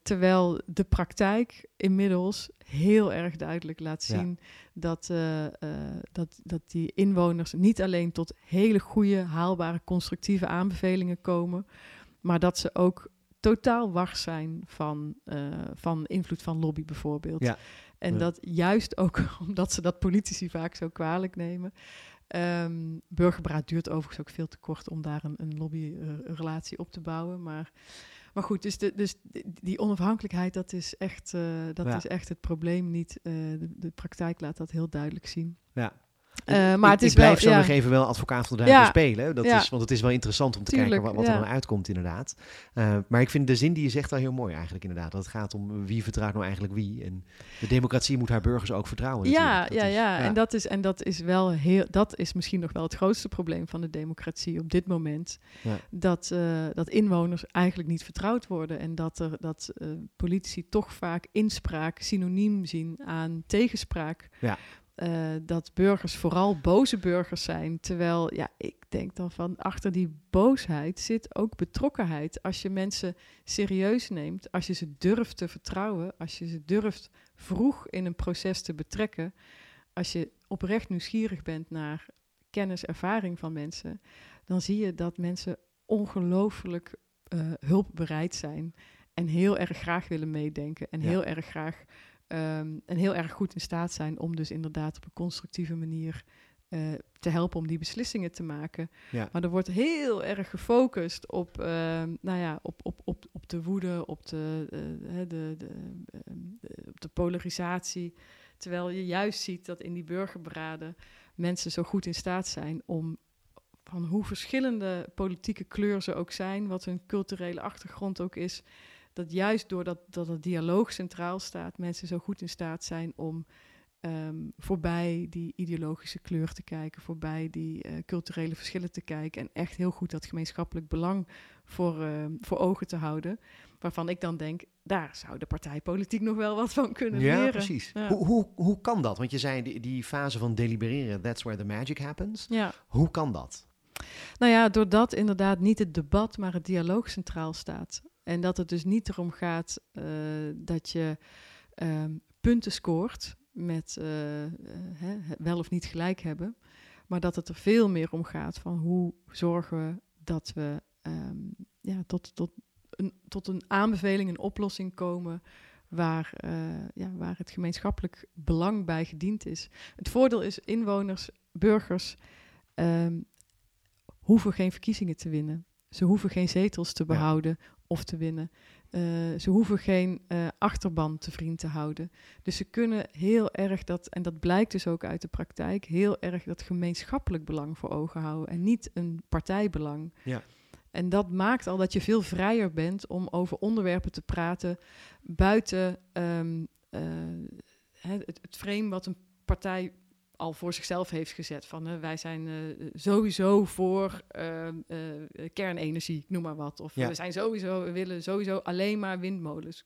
terwijl de praktijk inmiddels heel erg duidelijk laat zien dat, eh, dat, dat die inwoners niet alleen tot hele goede, haalbare, constructieve aanbevelingen komen, maar dat ze ook totaal wars zijn van, van invloed van lobby bijvoorbeeld. Ja. En Ja. dat juist ook *laughs* omdat ze dat politici vaak zo kwalijk nemen. Ehm burgerberaad duurt overigens ook veel te kort om daar een, een lobbyrelatie op te bouwen. Maar, maar goed, dus, de, dus die- onafhankelijkheid, dat is echt, eh, dat Ja. is echt het probleem niet. Eh, de, de praktijk laat dat heel duidelijk zien. Ja. Eh, maar ik, het is ik blijf wel- zo nog even wel advocaat van de duivel spelen. Dat is, want het is wel interessant om te Tuurlijk, kijken wat, wat er dan uitkomt inderdaad. Eh, maar ik vind de zin die je zegt wel heel mooi eigenlijk inderdaad. Dat het gaat om wie vertrouwt nou eigenlijk wie. En de democratie moet haar burgers ook vertrouwen Ja, ja, is- ja, En, dat is, en dat is wel heel, dat is misschien nog wel het grootste probleem van de democratie op dit moment. Ja. Dat, eh, dat inwoners eigenlijk niet vertrouwd worden en dat, er, dat politici toch vaak inspraak synoniem zien aan tegenspraak. Ja. Eh, dat burgers vooral boze burgers zijn. Terwijl, ja, ik denk dan van achter die boosheid zit ook betrokkenheid. Als je mensen serieus neemt, als je ze durft te vertrouwen, als je ze durft vroeg in een proces te betrekken, als je oprecht nieuwsgierig bent naar kennis, ervaring van mensen, dan zie je dat mensen ongelooflijk eh, hulpbereid zijn en heel erg graag willen meedenken en Ja. heel erg graag ehm, en heel erg goed in staat zijn om dus inderdaad op een constructieve manier eh, te helpen om die beslissingen te maken. Ja. Maar er wordt heel erg gefocust op, ehm, nou ja, op, op, op, op de woede, op de, eh, de, ehm, de- op de polarisatie. Terwijl je juist ziet dat in die burgerberaden mensen zo goed in staat zijn om van hoe verschillende politieke kleur ze ook zijn, wat hun culturele achtergrond ook is, dat juist doordat dat het dialoog centraal staat, mensen zo goed in staat zijn om ehm, voorbij die ideologische kleur te kijken, voorbij die eh, culturele verschillen te kijken en echt heel goed dat gemeenschappelijk belang voor, ehm, voor ogen te houden. Waarvan ik dan denk, daar zou de partijpolitiek nog wel wat van kunnen Ja, leren. precies. Ja. Hoe, hoe, hoe kan dat? Want je zei die, die fase van delibereren, that's where the magic happens. Ja. Hoe kan dat? Nou ja, doordat inderdaad niet het debat, maar het dialoog centraal staat. En dat het dus niet erom gaat eh, dat je ehm, punten scoort met eh, eh, hè, wel of niet gelijk hebben. Maar dat het er veel meer om gaat van hoe zorgen we dat we ehm, ja, tot, tot, een, tot een aanbeveling, een oplossing komen waar, ja, waar het gemeenschappelijk belang bij gediend is. Het voordeel is inwoners, burgers, ehm, hoeven geen verkiezingen te winnen. Ze hoeven geen zetels te behouden of te winnen. Eh, ze hoeven geen eh, achterban te vriend te houden. Dus ze kunnen heel erg dat, en dat blijkt dus ook uit de praktijk, heel erg dat gemeenschappelijk belang voor ogen houden en niet een partijbelang. Ja. En dat maakt al dat je veel vrijer bent om over onderwerpen te praten buiten ehm, eh, het, het frame wat een partij al voor zichzelf heeft gezet. Van eh, wij zijn eh, sowieso voor eh, kernenergie, noem maar wat. Of Ja. we zijn sowieso, we willen sowieso alleen maar windmolens.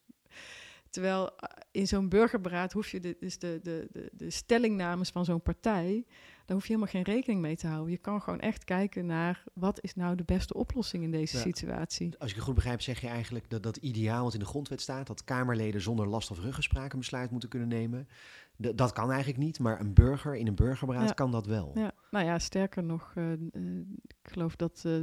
Terwijl in zo'n burgerberaad hoef je de, dus de, de, de, de stellingnames van zo'n partij, daar hoef je helemaal geen rekening mee te houden. Je kan gewoon echt kijken naar wat is nou de beste oplossing in deze Ja. situatie. Als ik het goed begrijp, zeg je eigenlijk dat dat ideaal wat in de grondwet staat, dat Kamerleden zonder last of ruggespraak een besluit moeten kunnen nemen. D- dat kan eigenlijk niet, maar een burger in een burgerberaad Ja. kan dat wel. Ja, nou ja, sterker nog, eh, eh, ik geloof dat eh,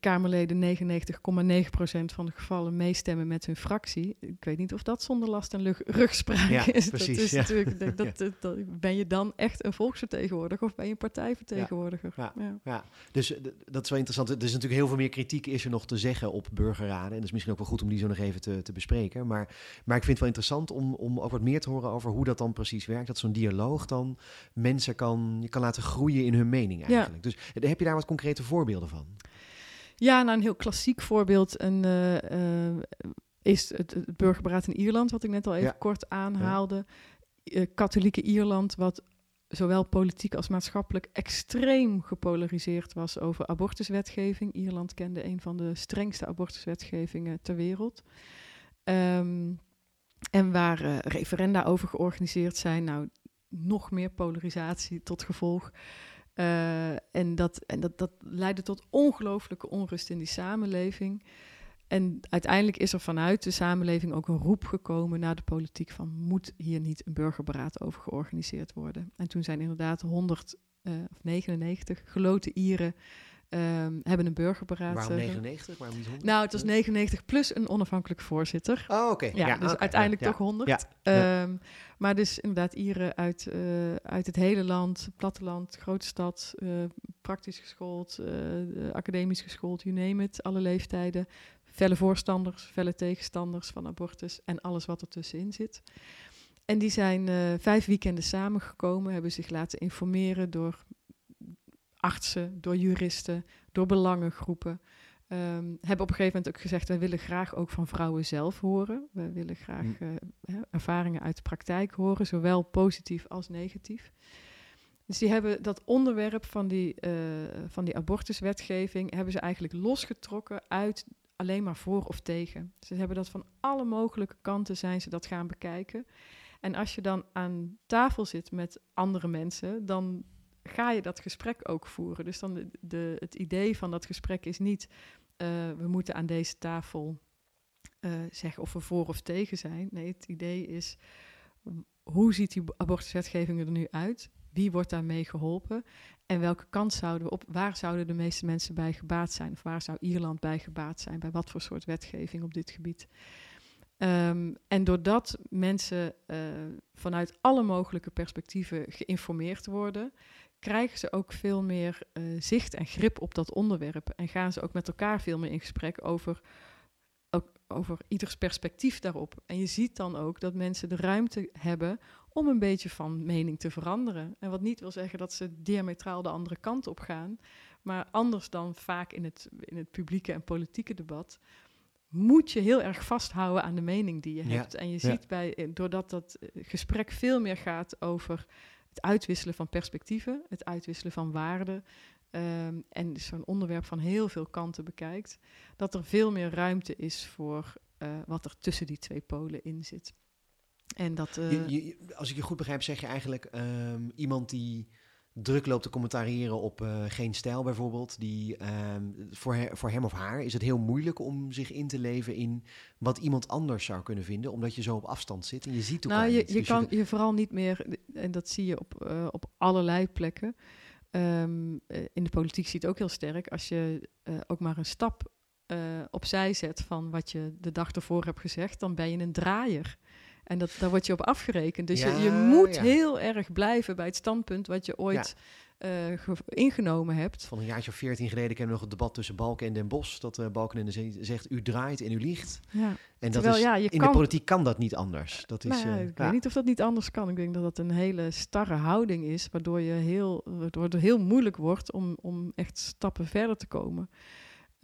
Kamerleden 99,9% van de gevallen meestemmen met hun fractie. Ik weet niet of dat zonder last en lug- rugspraak Ja, is. precies, dat is ja. natuurlijk, *laughs* dat, dat, dat- dat- ben je dan echt een volksvertegenwoordiger of ben je een partijvertegenwoordiger? Ja. Ja. Ja, dus dat is wel interessant. Er is natuurlijk heel veel meer kritiek is er nog te zeggen op burgerraden. En dat is misschien ook wel goed om die zo nog even te, te bespreken. Maar, maar ik vind het wel interessant om, om ook wat meer te horen over hoe dat dan precies werkt. Dat zo'n dialoog dan mensen kan, je kan laten groeien in hun mening eigenlijk. Dus heb je daar wat concrete voorbeelden van? Ja, nou een heel klassiek voorbeeld een, eh, eh, is het, het burgerberaad in Ierland, wat ik net al even Ja. kort aanhaalde. Eh, katholieke Ierland, wat zowel politiek als maatschappelijk extreem gepolariseerd was over abortuswetgeving. Ierland kende een van de strengste abortuswetgevingen ter wereld. Ehm, en waar referenda over georganiseerd zijn. Nou, nog meer polarisatie tot gevolg. Eh, en dat, en dat, dat leidde tot ongelooflijke onrust in die samenleving. En uiteindelijk is er vanuit de samenleving ook een roep gekomen naar de politiek van moet hier niet een burgerberaad over georganiseerd worden. En toen zijn inderdaad 100 eh, of 99 geloten Ieren ehm, hebben een burgerberaad. Waarom eh, 99? Waarom niet 100? nou, het was 99 plus een onafhankelijk voorzitter. Oh, oké. Ja, dus uiteindelijk ja, toch 100. Ja, ja. Ehm, maar dus inderdaad Ieren uit, eh, uit het hele land, platteland, grote stad, eh, praktisch geschoold, eh, academisch geschoold, you name it, alle leeftijden. Felle voorstanders, felle tegenstanders van abortus en alles wat ertussenin zit. En die zijn eh, vijf weekenden samengekomen, hebben zich laten informeren door artsen, door juristen, door belangengroepen. Ehm, hebben op een gegeven moment ook gezegd, wij willen graag ook van vrouwen zelf horen. We willen graag Mm. eh, ervaringen uit de praktijk horen, zowel positief als negatief. Dus die hebben dat onderwerp van die, eh, van die abortuswetgeving, hebben ze eigenlijk losgetrokken uit alleen maar voor of tegen. Ze hebben dat van alle mogelijke kanten zijn ze dat gaan bekijken. En als je dan aan tafel zit met andere mensen, dan ga je dat gesprek ook voeren. Dus dan de, het idee van dat gesprek is niet, eh, we moeten aan deze tafel eh, zeggen of we voor of tegen zijn. Nee, het idee is, hoe ziet die abortuswetgeving er nu uit? Wie wordt daarmee geholpen? En welke kant zouden we op? Waar zouden de meeste mensen bij gebaat zijn? Of waar zou Ierland bij gebaat zijn? Bij wat voor soort wetgeving op dit gebied? Ehm, en doordat mensen eh, vanuit alle mogelijke perspectieven geïnformeerd worden, krijgen ze ook veel meer eh, zicht en grip op dat onderwerp. En gaan ze ook met elkaar veel meer in gesprek over, ook over ieders perspectief daarop. En je ziet dan ook dat mensen de ruimte hebben om een beetje van mening te veranderen. En wat niet wil zeggen dat ze diametraal de andere kant op gaan. Maar anders dan vaak in het, in het publieke en politieke debat moet je heel erg vasthouden aan de mening die je hebt. En je ziet bij, eh, doordat dat eh, gesprek veel meer gaat over het uitwisselen van perspectieven, het uitwisselen van waarden. Um, en dus zo'n onderwerp van heel veel kanten bekijkt, dat er veel meer ruimte is voor uh, wat er tussen die twee polen in zit. En dat, uh, je, als ik je goed begrijp, zeg je eigenlijk um, iemand die druk loopt te commentariëren op uh, geen stijl bijvoorbeeld. Die, uh, voor, voor hem of haar is het heel moeilijk om zich in te leven in wat iemand anders zou kunnen vinden, omdat je zo op afstand zit en je ziet elkaar Nou, je, je dus kan je, vooral niet meer, en dat zie je op, uh, op allerlei plekken. Um, in de politiek zie je het ook heel sterk. Als je ook maar een stap opzij zet van wat je de dag ervoor hebt gezegd, dan ben je een draaier. En dat, daar word je op afgerekend. Dus je, je, moet heel erg blijven bij het standpunt wat je ooit uh, ingenomen hebt. Van een jaartje of veertien geleden kennen we nog het debat tussen Balken en Den Bosch. Dat uh, Balken en de Zee zegt, u draait en u liegt. Ja. En dat Terwijl, is, ja, je in kan, de politiek kan dat niet anders. Dat is, nou, uh, ik weet niet of dat niet anders kan. Ik denk dat dat een hele starre houding is, waardoor, je heel, waardoor het heel moeilijk wordt om, om echt stappen verder te komen.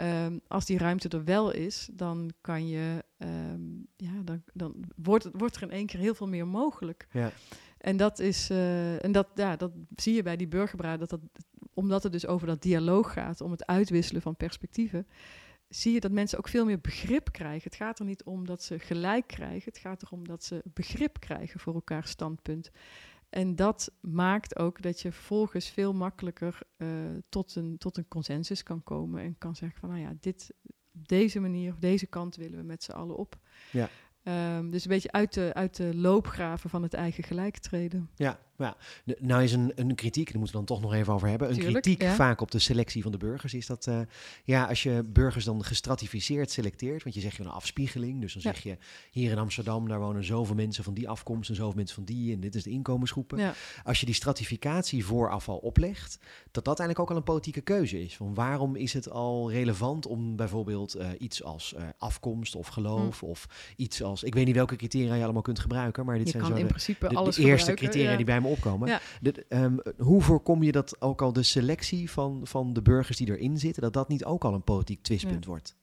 Um, als die ruimte er wel is, dan kan je, um, ja, dan, dan wordt, wordt er in één keer heel veel meer mogelijk. Ja. En dat is, uh, en dat, ja, dat zie je bij die burgerbraad, dat dat, omdat het dus over dat dialoog gaat, om het uitwisselen van perspectieven, zie je dat mensen ook veel meer begrip krijgen. Het gaat er niet om dat ze gelijk krijgen, het gaat erom dat ze begrip krijgen voor elkaar standpunt. En dat maakt ook dat je vervolgens veel makkelijker uh, tot, een, tot een consensus kan komen en kan zeggen van nou ja, dit, deze manier of deze kant willen we met z'n allen op. Ja. Um, dus een beetje uit de, uit de loopgraven van het eigen gelijktreden. Ja, ja, nou is een, een kritiek, daar moeten we dan toch nog even over hebben. Een kritiek vaak op de selectie van de burgers is dat, uh, ja, als je burgers dan gestratificeerd selecteert, want je zegt je een afspiegeling, dus dan zeg je hier in Amsterdam, daar wonen zoveel mensen van die afkomst en zoveel mensen van die en dit is de inkomensgroepen. Ja. Als je die stratificatie vooraf al oplegt, dat dat eigenlijk ook al een politieke keuze is. Van waarom is het al relevant om bijvoorbeeld uh, iets als uh, afkomst of geloof hm. of iets als, ik weet niet welke criteria je allemaal kunt gebruiken, maar dit je zijn kan zo in de, principe de, alles de eerste criteria die bij me opkomen. Ja. De, um, hoe voorkom je dat ook al de selectie van, van de burgers die erin zitten, dat dat niet ook al een politiek twistpunt ja. wordt?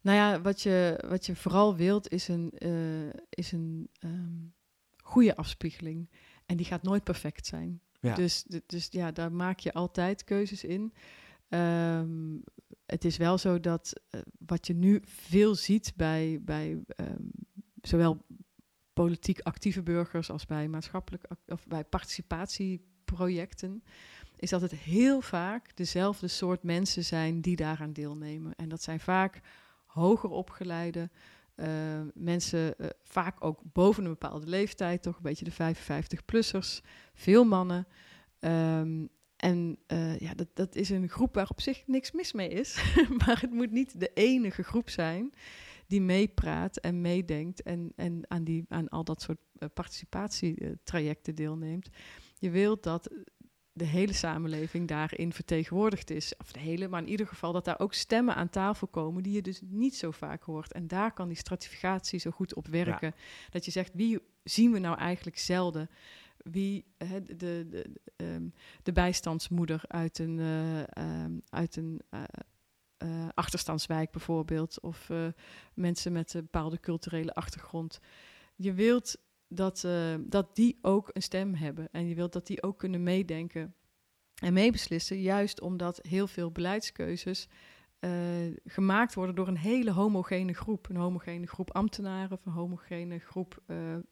Nou ja, wat je, wat je vooral wilt is een, uh, is een um, goede afspiegeling. En die gaat nooit perfect zijn. Ja. Dus, dus ja, daar maak je altijd keuzes in. Um, het is wel zo dat uh, wat je nu veel ziet bij, bij um, zowel politiek actieve burgers als bij maatschappelijk of bij participatieprojecten, is dat het heel vaak dezelfde soort mensen zijn die daaraan deelnemen. En dat zijn vaak hoger opgeleide uh, mensen, uh, vaak ook boven een bepaalde leeftijd, toch een beetje de 55-plussers, veel mannen. Um, en uh, ja, dat, dat is een groep waar op zich niks mis mee is, *laughs* maar het moet niet de enige groep zijn die meepraat en meedenkt en, en aan, die, aan al dat soort uh, participatietrajecten deelneemt. Je wilt dat de hele samenleving daarin vertegenwoordigd is. Of de hele, maar in ieder geval dat daar ook stemmen aan tafel komen die je dus niet zo vaak hoort. En daar kan die stratificatie zo goed op werken. Dat je zegt, wie zien we nou eigenlijk zelden? Wie de, de, de, um, de bijstandsmoeder uit een, uh, um, uit een uh, uh, achterstandswijk bijvoorbeeld, of uh, mensen met een bepaalde culturele achtergrond. Je wilt dat, uh, dat die ook een stem hebben en je wilt dat die ook kunnen meedenken en meebeslissen, juist omdat heel veel beleidskeuzes gemaakt worden door een hele homogene groep. Een homogene groep ambtenaren of een homogene groep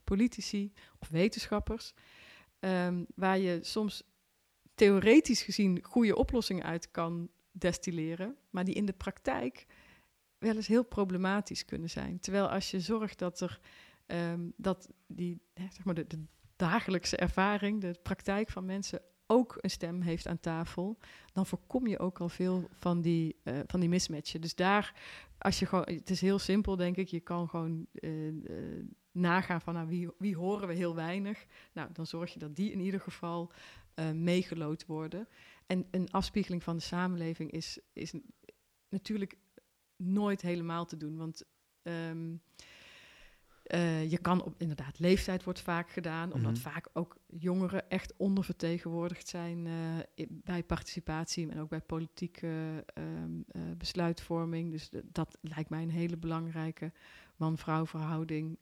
politici of wetenschappers, um, waar je soms theoretisch gezien goede oplossingen uit kan destilleren, maar die in de praktijk wel eens heel problematisch kunnen zijn. Terwijl als je zorgt dat er um, dat die, zeg maar de, dagelijkse ervaring, de praktijk van mensen ook een stem heeft aan tafel, dan voorkom je ook al veel van die, uh, van die mismatchen. Dus daar, als je gewoon, het is heel simpel, denk ik, je kan gewoon uh, uh, nagaan van nou, wie, wie horen we heel weinig. Nou, dan zorg je dat die in ieder geval meegelood worden. En een afspiegeling van de samenleving is, is natuurlijk nooit helemaal te doen. Want um, uh, je kan op, inderdaad, leeftijd wordt vaak gedaan, omdat mhm. vaak ook jongeren echt ondervertegenwoordigd zijn uh, bij participatie en ook bij politieke uh, besluitvorming. Dus dat lijkt mij een hele belangrijke man-vrouw verhouding.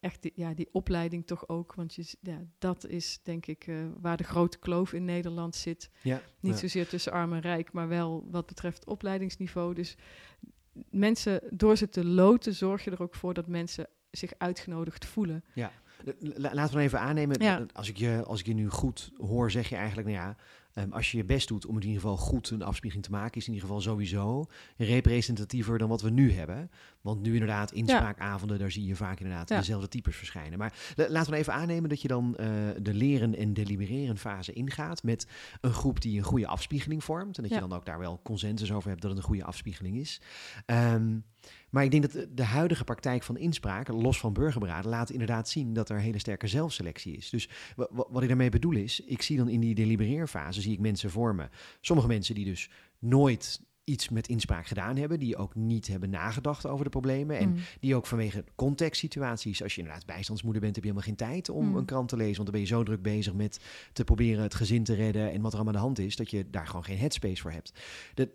echt die, ja, die opleiding toch ook, want je, ja, dat is denk ik waar de grote kloof in Nederland zit. Ja, Niet zozeer tussen arm en rijk, maar wel wat betreft opleidingsniveau. Dus mensen, door ze te loten, zorg je er ook voor dat mensen zich uitgenodigd voelen. Ja, laten we even aannemen, als, ik je, als ik je nu goed hoor, zeg je eigenlijk, nou ja, Ehm, als je je best doet om in ieder geval goed een afspiegeling te maken, is in ieder geval sowieso representatiever dan wat we nu hebben. Want nu inderdaad, inspraakavonden, daar zie je vaak inderdaad dezelfde types verschijnen. Maar laten we even aannemen dat je dan uh, de leren en delibereren fase ingaat met een groep die een goede afspiegeling vormt. En dat je dan ook daar wel consensus over hebt dat het een goede afspiegeling is. Um, maar ik denk dat de huidige praktijk van inspraak, los van burgerberaden, laat inderdaad zien dat er hele sterke zelfselectie is. Dus wat ik daarmee bedoel is, ik zie dan in die delibereerfase zie ik mensen vormen. Sommige mensen die dus nooit iets met inspraak gedaan hebben, die ook niet hebben nagedacht over de problemen en mm. die ook vanwege contextsituaties, als je inderdaad bijstandsmoeder bent, heb je helemaal geen tijd om mm. een krant te lezen, want dan ben je zo druk bezig met te proberen het gezin te redden en wat er allemaal aan de hand is, dat je daar gewoon geen headspace voor hebt. Dat,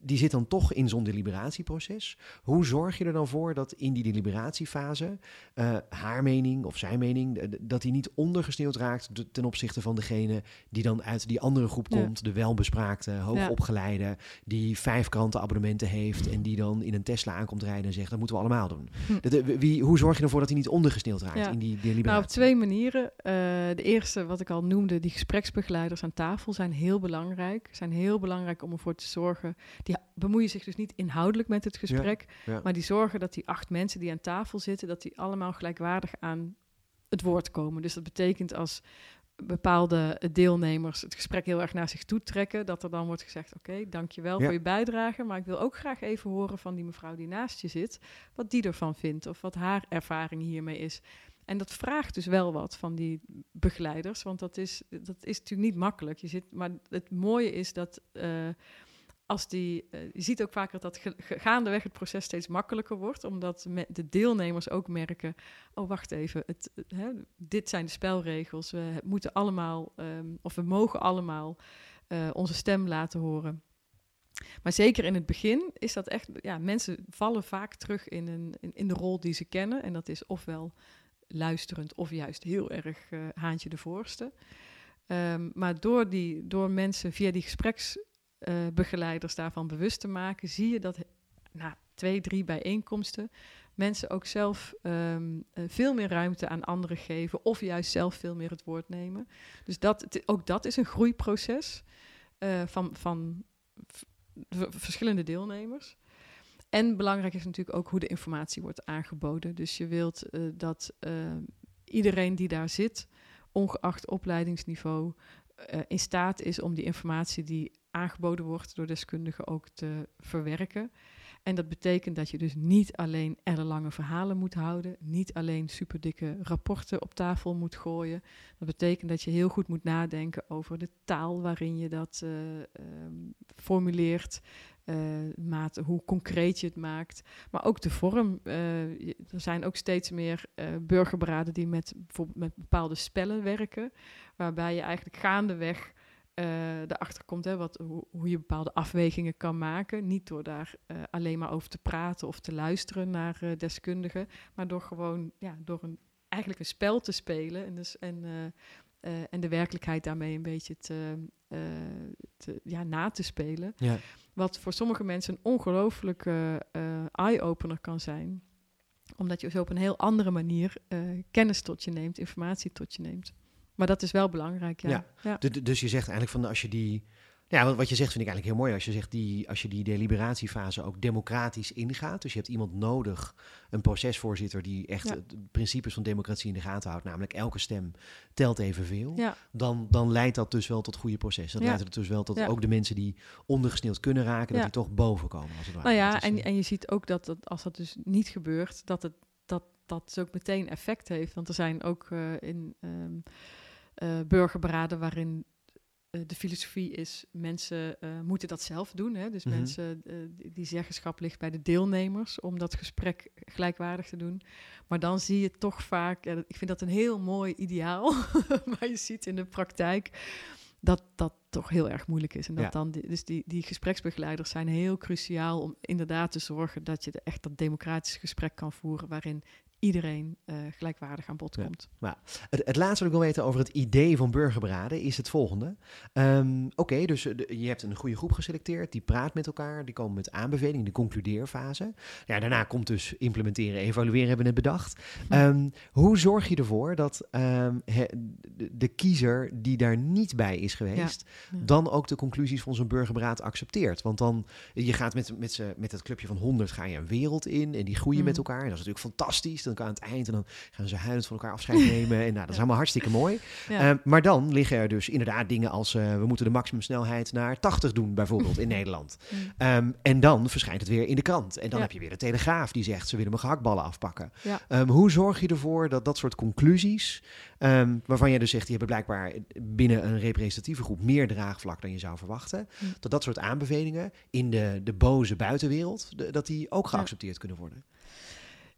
die zit dan toch in zo'n deliberatieproces. Hoe zorg je er dan voor dat in die deliberatiefase uh, haar mening of zijn mening, dat die niet ondergesneeuwd raakt ten opzichte van degene die dan uit die andere groep komt, de welbespraakte, hoogopgeleide, die vijf krantenabonnementen heeft en die dan in een Tesla aankomt rijden en zegt, dat moeten we allemaal doen. Hm. wie, hoe zorg je ervoor dat hij niet ondergesneeuwd raakt in die deliberatie? Nou, op twee manieren. Uh, de eerste, wat ik al noemde, die gespreksbegeleiders aan tafel zijn heel belangrijk. Zijn heel belangrijk om ervoor te zorgen die bemoeien zich dus niet inhoudelijk met het gesprek, maar die zorgen dat die acht mensen die aan tafel zitten, dat die allemaal gelijkwaardig aan het woord komen. Dus dat betekent als bepaalde deelnemers het gesprek heel erg naar zich toe trekken, dat er dan wordt gezegd, oké, okay, dankjewel ja. voor je bijdrage, maar ik wil ook graag even horen van die mevrouw die naast je zit, wat die ervan vindt of wat haar ervaring hiermee is. En dat vraagt dus wel wat van die begeleiders, want dat is, dat is natuurlijk niet makkelijk. Je zit, maar het mooie is dat uh, als die, uh, je ziet ook vaker dat gaandeweg het proces steeds makkelijker wordt, omdat de deelnemers ook merken, oh wacht even, het, hè, dit zijn de spelregels, we moeten allemaal, um, of we mogen allemaal uh, onze stem laten horen. Maar zeker in het begin is dat echt, ja, mensen vallen vaak terug in, een, in, de rol die ze kennen, en dat is ofwel luisterend of juist heel erg uh, haantje de voorste. Um, maar door, die, door mensen via die gespreks uh, begeleiders daarvan bewust te maken, zie je dat na twee, drie bijeenkomsten mensen ook zelf um, veel meer ruimte aan anderen geven of juist zelf veel meer het woord nemen. Dus dat, ook dat is een groeiproces uh, van, van verschillende deelnemers. En belangrijk is natuurlijk ook hoe de informatie wordt aangeboden. Dus je wilt dat iedereen die daar zit, ongeacht opleidingsniveau, in staat is om die informatie die aangeboden wordt door deskundigen ook te verwerken. En dat betekent dat je dus niet alleen ellenlange verhalen moet houden, niet alleen superdikke rapporten op tafel moet gooien. Dat betekent dat je heel goed moet nadenken over de taal waarin je dat uh, um, formuleert, uh, mate, hoe concreet je het maakt, maar ook de vorm. Uh, er zijn ook steeds meer burgerberaden die met, bijvoorbeeld met bepaalde spellen werken, waarbij je eigenlijk gaandeweg uh, erachter komt, hè, wat, hoe, hoe, je bepaalde afwegingen kan maken. Niet door daar uh, alleen maar over te praten of te luisteren naar uh, deskundigen, maar door gewoon ja, door een, eigenlijk een spel te spelen en, dus, en, en de werkelijkheid daarmee een beetje te, te ja, na te spelen. Ja. Wat voor sommige mensen een ongelooflijke eye-opener kan zijn omdat je zo op een heel andere manier kennis tot je neemt, informatie tot je neemt. Maar dat is wel belangrijk, ja. ja. Dus je zegt eigenlijk van als je die... Ja, wat je zegt vind ik eigenlijk heel mooi. Als je zegt die, als je die deliberatiefase ook democratisch ingaat. Dus je hebt iemand nodig, een procesvoorzitter die echt de principes van democratie in de gaten houdt. Namelijk elke stem telt evenveel. Ja. Dan, dan leidt dat dus wel tot goede processen. Dat leidt er dus wel tot ook de mensen die ondergesneeuwd kunnen raken, dat die toch boven komen. Als het ware. Nou ja, en, en je ziet ook dat, dat als dat dus niet gebeurt, dat het dat, dat dus ook meteen effect heeft. Want er zijn ook uh, in... Um, uh, burgerberaden waarin eh, de filosofie is, mensen uh, moeten dat zelf doen. Hè? Dus Mhm. mensen, die, zeggenschap ligt bij de deelnemers om dat gesprek gelijkwaardig te doen. Maar dan zie je toch vaak, ja, ik vind dat een heel mooi ideaal, *laughs* maar je ziet in de praktijk dat dat toch heel erg moeilijk is. En dat Ja. dan, die, dus die, die gespreksbegeleiders zijn heel cruciaal om inderdaad te zorgen dat je de, echt dat democratische gesprek kan voeren waarin iedereen eh, gelijkwaardig aan bod Ja. komt. Het, het laatste wat ik wil weten over het idee van burgerberaden is het volgende. Ehm, Oké, dus de- je hebt een goede groep geselecteerd, die praat met elkaar, die komen met aanbevelingen, de concludeerfase. Ja, daarna komt dus implementeren, evalueren, hebben we net bedacht. Ehm, hoe zorg je ervoor dat ehm, he- de, de kiezer die daar niet bij is geweest, Ja. dan ook de conclusies van zo'n burgerberaad accepteert? Want dan, je gaat met, met, met het clubje van 100 ga je een wereld in en die groeien Mm. met elkaar. En dat is natuurlijk fantastisch. Dan aan het eind en dan gaan ze huilend van elkaar afscheid *laughs* nemen. En nou, dat is allemaal hartstikke mooi. Ehm, maar dan liggen er dus inderdaad dingen als eh, we moeten de maximumsnelheid naar 80 doen, bijvoorbeeld in *laughs* Nederland. Mm. Ehm, en dan verschijnt het weer in de krant. En dan heb je weer de Telegraaf die zegt ze willen mijn gehaktballen afpakken. Ehm, hoe zorg je ervoor dat dat soort conclusies, waarvan jij dus zegt die hebben blijkbaar binnen een representatieve groep meer draagvlak dan je zou verwachten, Hm. dat dat soort aanbevelingen in de, de boze buitenwereld, de- dat die ook geaccepteerd kunnen worden?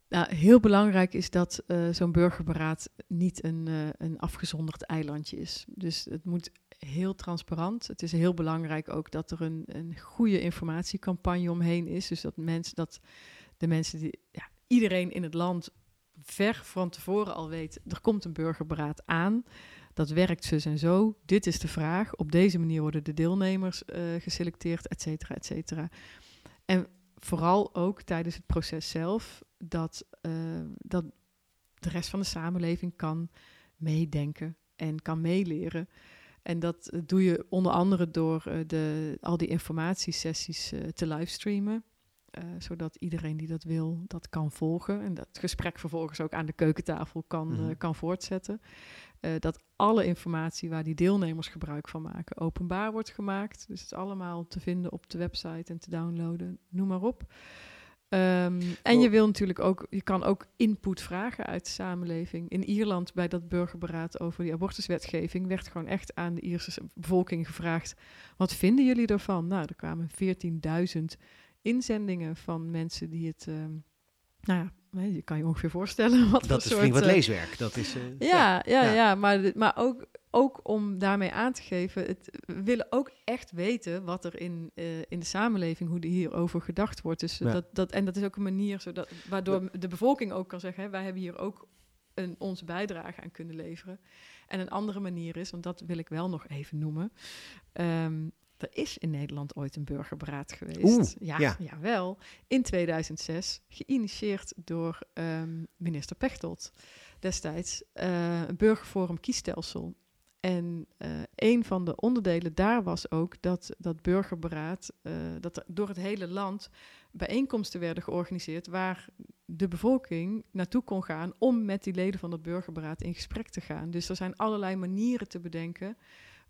Nou, heel belangrijk is dat eh, zo'n burgerberaad niet een, eh, een afgezonderd eilandje is. Dus het moet heel transparant. Het is heel belangrijk ook dat er een, een goede informatiecampagne omheen is. Dus dat, mensen, dat de mensen die, ja, iedereen in het land ver van tevoren al weet, er komt een burgerberaad aan. Dat werkt zus en zo. Dit is de vraag. Op deze manier worden de deelnemers eh, geselecteerd, et cetera, et cetera. En vooral ook tijdens het proces zelf, dat, eh, dat de rest van de samenleving kan meedenken en kan meeleren. En dat eh, doe je onder andere door eh, de, al die informatiesessies eh, te livestreamen. zodat iedereen die dat wil, dat kan volgen. En dat gesprek vervolgens ook aan de keukentafel kan, Mhm. kan voortzetten. Dat alle informatie waar die deelnemers gebruik van maken, openbaar wordt gemaakt. Dus het is allemaal te vinden op de website en te downloaden, noem maar op. Ehm, en je wil natuurlijk ook, je kan ook input vragen uit de samenleving. In Ierland, bij dat burgerberaad over die abortuswetgeving, werd gewoon echt aan de Ierse bevolking gevraagd: wat vinden jullie ervan? Nou, er kwamen 14.000 inzendingen van mensen die het. ehm, nou ja, je kan je ongeveer voorstellen *laughs* wat Dat is soort, wat eh, leeswerk. Dat is, eh, *laughs* ja, ja, ja. ja. maar, maar ook, ook om daarmee aan te geven, het, we willen ook echt weten wat er in, eh, in de samenleving, hoe er hierover gedacht wordt. Dus Ja. dat, dat, en dat is ook een manier zodat, waardoor de bevolking ook kan zeggen, hè, wij hebben hier ook een, onze bijdrage aan kunnen leveren. En een andere manier is, want dat wil ik wel nog even noemen. ehm, er is in Nederland ooit een burgerberaad geweest. Oeh, ja, ja. jawel. In 2006, geïnitieerd door ehm, minister Pechtold destijds eh, een burgerforum kiesstelsel. En eh, een van de onderdelen daar was ook dat dat burgerberaad, eh, dat er door het hele land bijeenkomsten werden georganiseerd waar de bevolking naartoe kon gaan om met die leden van dat burgerberaad in gesprek te gaan. Dus er zijn allerlei manieren te bedenken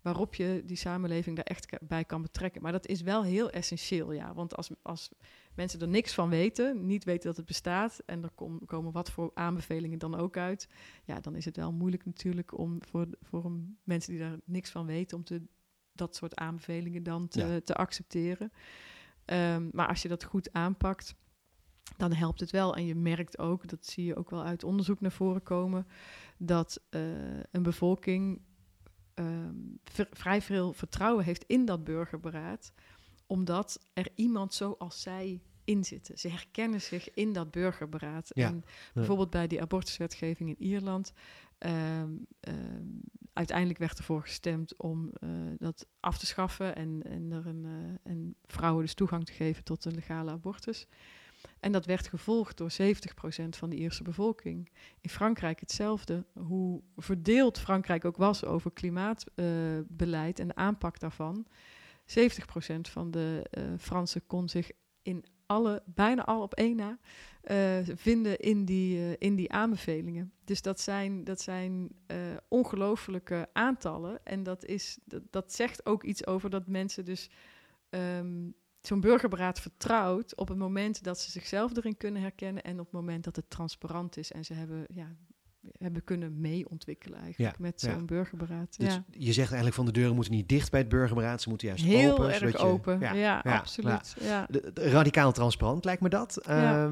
waarop je die samenleving daar echt bij kan betrekken. Maar dat is wel heel essentieel, ja. Want als, als mensen er niks van weten, niet weten dat het bestaat... en er kom- komen wat voor aanbevelingen dan ook uit... ja, dan is het wel moeilijk natuurlijk om voor, voor mensen die daar niks van weten... om te, dat soort aanbevelingen dan te, Ja. te accepteren. Ehm, maar als je dat goed aanpakt, dan helpt het wel. En je merkt ook, dat zie je ook wel uit onderzoek naar voren komen... dat eh, een bevolking ehm, ver- vrij veel vertrouwen heeft in dat burgerberaad, omdat er iemand zoals zij in zitten. Ze herkennen zich in dat burgerberaad. Ja, En bijvoorbeeld bij die abortuswetgeving in Ierland. ehm, ehm, uiteindelijk werd ervoor gestemd om eh, dat af te schaffen en, en, er een, eh, en vrouwen dus toegang te geven tot een legale abortus. En dat werd gevolgd door 70% van de Ierse bevolking. In Frankrijk hetzelfde. Hoe verdeeld Frankrijk ook was over klimaatbeleid en de aanpak daarvan. 70% van de eh, Fransen kon zich in alle, bijna al op één na, eh, vinden in die, eh, in die aanbevelingen. Dus dat zijn, dat zijn eh, ongelofelijke aantallen. En dat, is, dat, dat zegt ook iets over dat mensen dus ehm, zo'n burgerberaad vertrouwt op het moment dat ze zichzelf erin kunnen herkennen en op het moment dat het transparant is en ze hebben ja, hebben kunnen meeontwikkelen eigenlijk Ja, met ja. zo'n burgerberaad. Dus ja. je zegt eigenlijk van de deuren moeten niet dicht bij het burgerberaad, ze moeten juist Heel open. erg zodat je- open, ja, ja, absoluut. Ja. De- de- radicaal transparant lijkt me dat. Ja.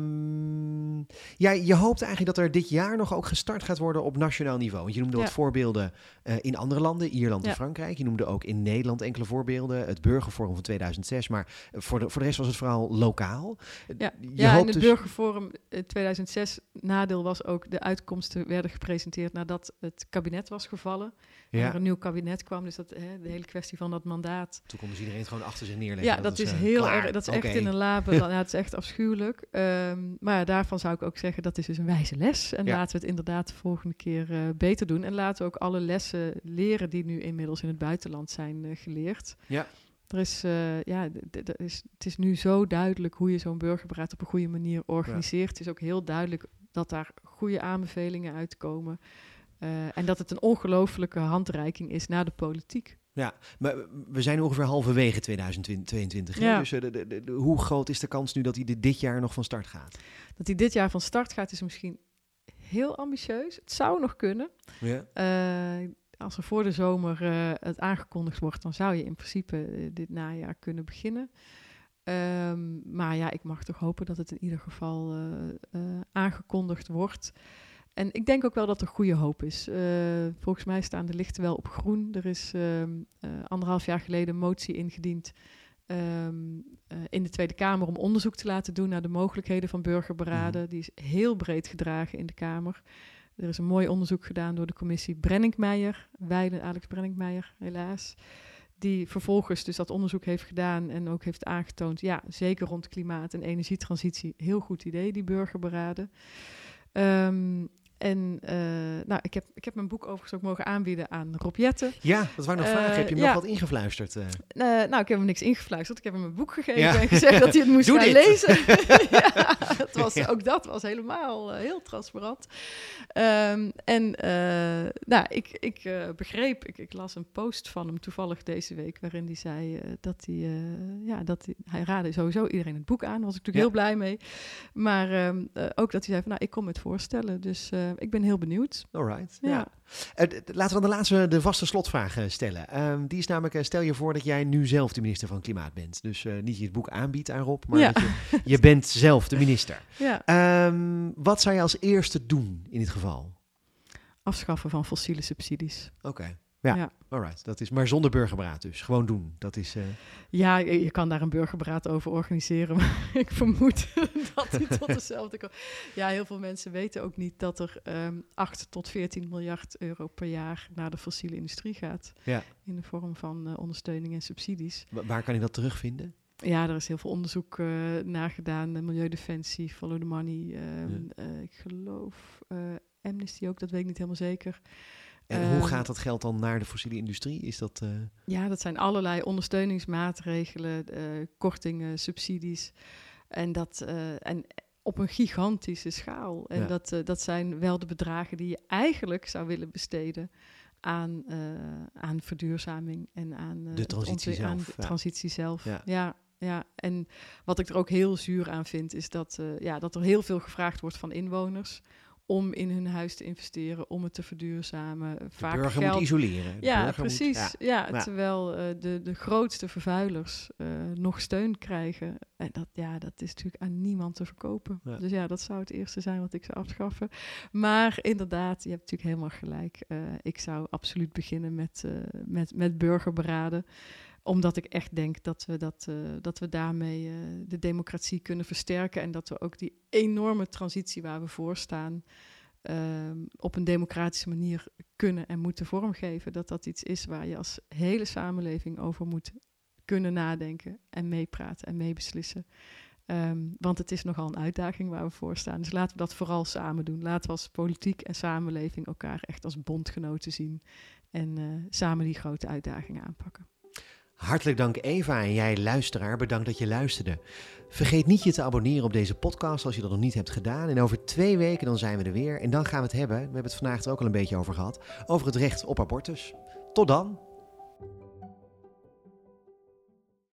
Ja, je hoopt eigenlijk dat er dit jaar nog ook gestart gaat worden op nationaal niveau. Want je noemde wat voorbeelden eh, in andere landen, Ierland en. Frankrijk. Je noemde ook in Nederland enkele voorbeelden. Het burgerforum van 2006. Maar eh, voor de, voor de rest was het vooral lokaal. Ja, Je ja hoopt en het dus- burgerforum in 2006, nadeel was ook, de uitkomsten werden gepresenteerd nadat het kabinet was gevallen. En Ja, er een nieuw kabinet kwam, dus dat, hè, de hele kwestie van dat mandaat. toen kon dus iedereen het gewoon achter zich neerleggen. Ja, dat, is eh, heel klaar. erg, dat is echt in een laben, *laughs* ja, het is echt afschuwelijk. Ehm, maar daarvan zou ik ook zeggen, dat is dus een wijze les. En Ja. laten we het inderdaad de volgende keer eh, beter doen. En laten we ook alle lessen leren die nu inmiddels in het buitenland zijn eh, geleerd. Ja. Er is, eh, ja, is, het is nu zo duidelijk hoe je zo'n burgerberaad op een goede manier organiseert. Het is ook heel duidelijk dat daar goede aanbevelingen uitkomen. Eh, en dat het een ongelofelijke handreiking is naar de politiek. Maar we zijn ongeveer halverwege 2022. hè? Ja. Dus eh, de, de, de- hoe groot is de kans nu dat hij dit- jaar nog van start gaat? Dat hij dit jaar van start gaat, is misschien heel ambitieus. Het zou nog kunnen. Ja. Eh, als er voor de zomer het aangekondigd wordt, dan zou je in principe dit najaar kunnen beginnen. Ehm, maar ja, ik mag toch hopen dat het in ieder geval aangekondigd wordt. En ik denk ook wel dat er goede hoop is. Eh, volgens mij staan de lichten wel op groen. Er is ehm, eh, anderhalf jaar geleden een motie ingediend ehm, eh, in de Tweede Kamer om onderzoek te laten doen naar de mogelijkheden van burgerberaden. Die is heel breed gedragen in de Kamer. Er is een mooi onderzoek gedaan door de commissie Brenninkmeijer, Weiden, Alex Brenninkmeijer, helaas. Die vervolgens dus dat onderzoek heeft gedaan en ook heeft aangetoond, ja, zeker rond klimaat en energietransitie, heel goed idee, die burgerberaden. Ehm, en eh, nou, ik, heb, ik heb mijn boek overigens ook mogen aanbieden aan Rob Jetten. Ja, dat waren nog Eh, vragen. Heb je hem ja. nog wat ingefluisterd? eh? Eh, nou, ik heb hem niks ingefluisterd. Ik heb hem een boek gegeven Ja. en gezegd dat hij het moest Doe gaan dit. lezen. *laughs* *laughs* ja, het was, ook dat was helemaal eh, heel transparant. Ehm, en eh, nou, ik, ik eh, begreep, ik, ik las een post van hem toevallig deze week, waarin hij zei eh, dat hij, eh, ja, dat hij, hij raadde sowieso iedereen het boek aan. Daar was ik natuurlijk heel blij mee. Maar ehm, eh, ook dat hij zei van, nou, ik kom met voorstellen. Dus eh, ik ben heel benieuwd. Alright. Ja. Ja. Eh, laten we dan de laatste, de vaste slotvraag eh, stellen. Ehm, die is namelijk, eh, stel je voor dat jij nu zelf de minister van Klimaat bent. Dus eh, niet je het boek aanbiedt aan Rob, maar Ja. dat je, je bent zelf de minister. *laughs* Ja, Ehm, wat zou je als eerste doen in dit geval? afschaffen van fossiele subsidies. Oké. Ja. Ja. Alright. Dat is maar zonder burgerberaad dus. Gewoon doen. Dat is. eh, Ja, je, je kan daar een burgerberaad over organiseren, *laughs* maar ik vermoed *laughs* dat hij tot *laughs* dezelfde komt. Ja, heel veel mensen weten ook niet dat er ehm 8 tot 14 miljard euro per jaar naar de fossiele industrie gaat. Ja. In de vorm van eh, ondersteuning en subsidies. wa- waar kan je dat terugvinden? Ja, er is heel veel onderzoek eh naar gedaan. De Milieudefensie, Follow the Money. ehm, eh, ik geloof Amnesty ook, dat weet ik niet helemaal zeker. En Ehm, hoe gaat dat geld dan naar de fossiele industrie? Is dat. eh, Ja, dat zijn allerlei ondersteuningsmaatregelen, eh, kortingen, subsidies. En dat eh, en op een gigantische schaal. En Ja. dat, dat zijn wel de bedragen die je eigenlijk zou willen besteden aan, aan verduurzaming en aan het transitie ontwi- aan zelf, de ja. transitie zelf. Ja. Ja. ja, en wat ik er ook heel zuur aan vind, is dat, ja, dat er heel veel gevraagd wordt van inwoners om in hun huis te investeren, om het te verduurzamen. de Vaak burger geld moet isoleren. De ja, moet- precies. ja. terwijl eh, de, de grootste vervuilers eh, nog steun krijgen. En dat, ja, dat is natuurlijk aan niemand te verkopen. Ja. Dus ja, dat zou het eerste zijn wat ik zou afschaffen. Maar inderdaad, je hebt natuurlijk helemaal gelijk. Eh, ik zou absoluut beginnen met, met, met burgerberaden omdat ik echt denk dat we, dat, eh, dat we daarmee eh, de democratie kunnen versterken. En dat we ook die enorme transitie waar we voor staan. ehm, op een democratische manier kunnen en moeten vormgeven. Dat dat iets is waar je als hele samenleving over moet kunnen nadenken en meepraten en meebeslissen. Ehm, want het is nogal een uitdaging waar we voor staan. Dus laten we dat vooral samen doen. Laten we als politiek en samenleving elkaar echt als bondgenoten zien. En eh, samen die grote uitdagingen aanpakken. Hartelijk dank Eva en jij luisteraar, bedankt dat je luisterde. Vergeet niet je te abonneren op deze podcast als je dat nog niet hebt gedaan. En over twee weken dan zijn we er weer en dan gaan we het hebben, we hebben het vandaag er ook al een beetje over gehad, over het recht op abortus. Tot dan!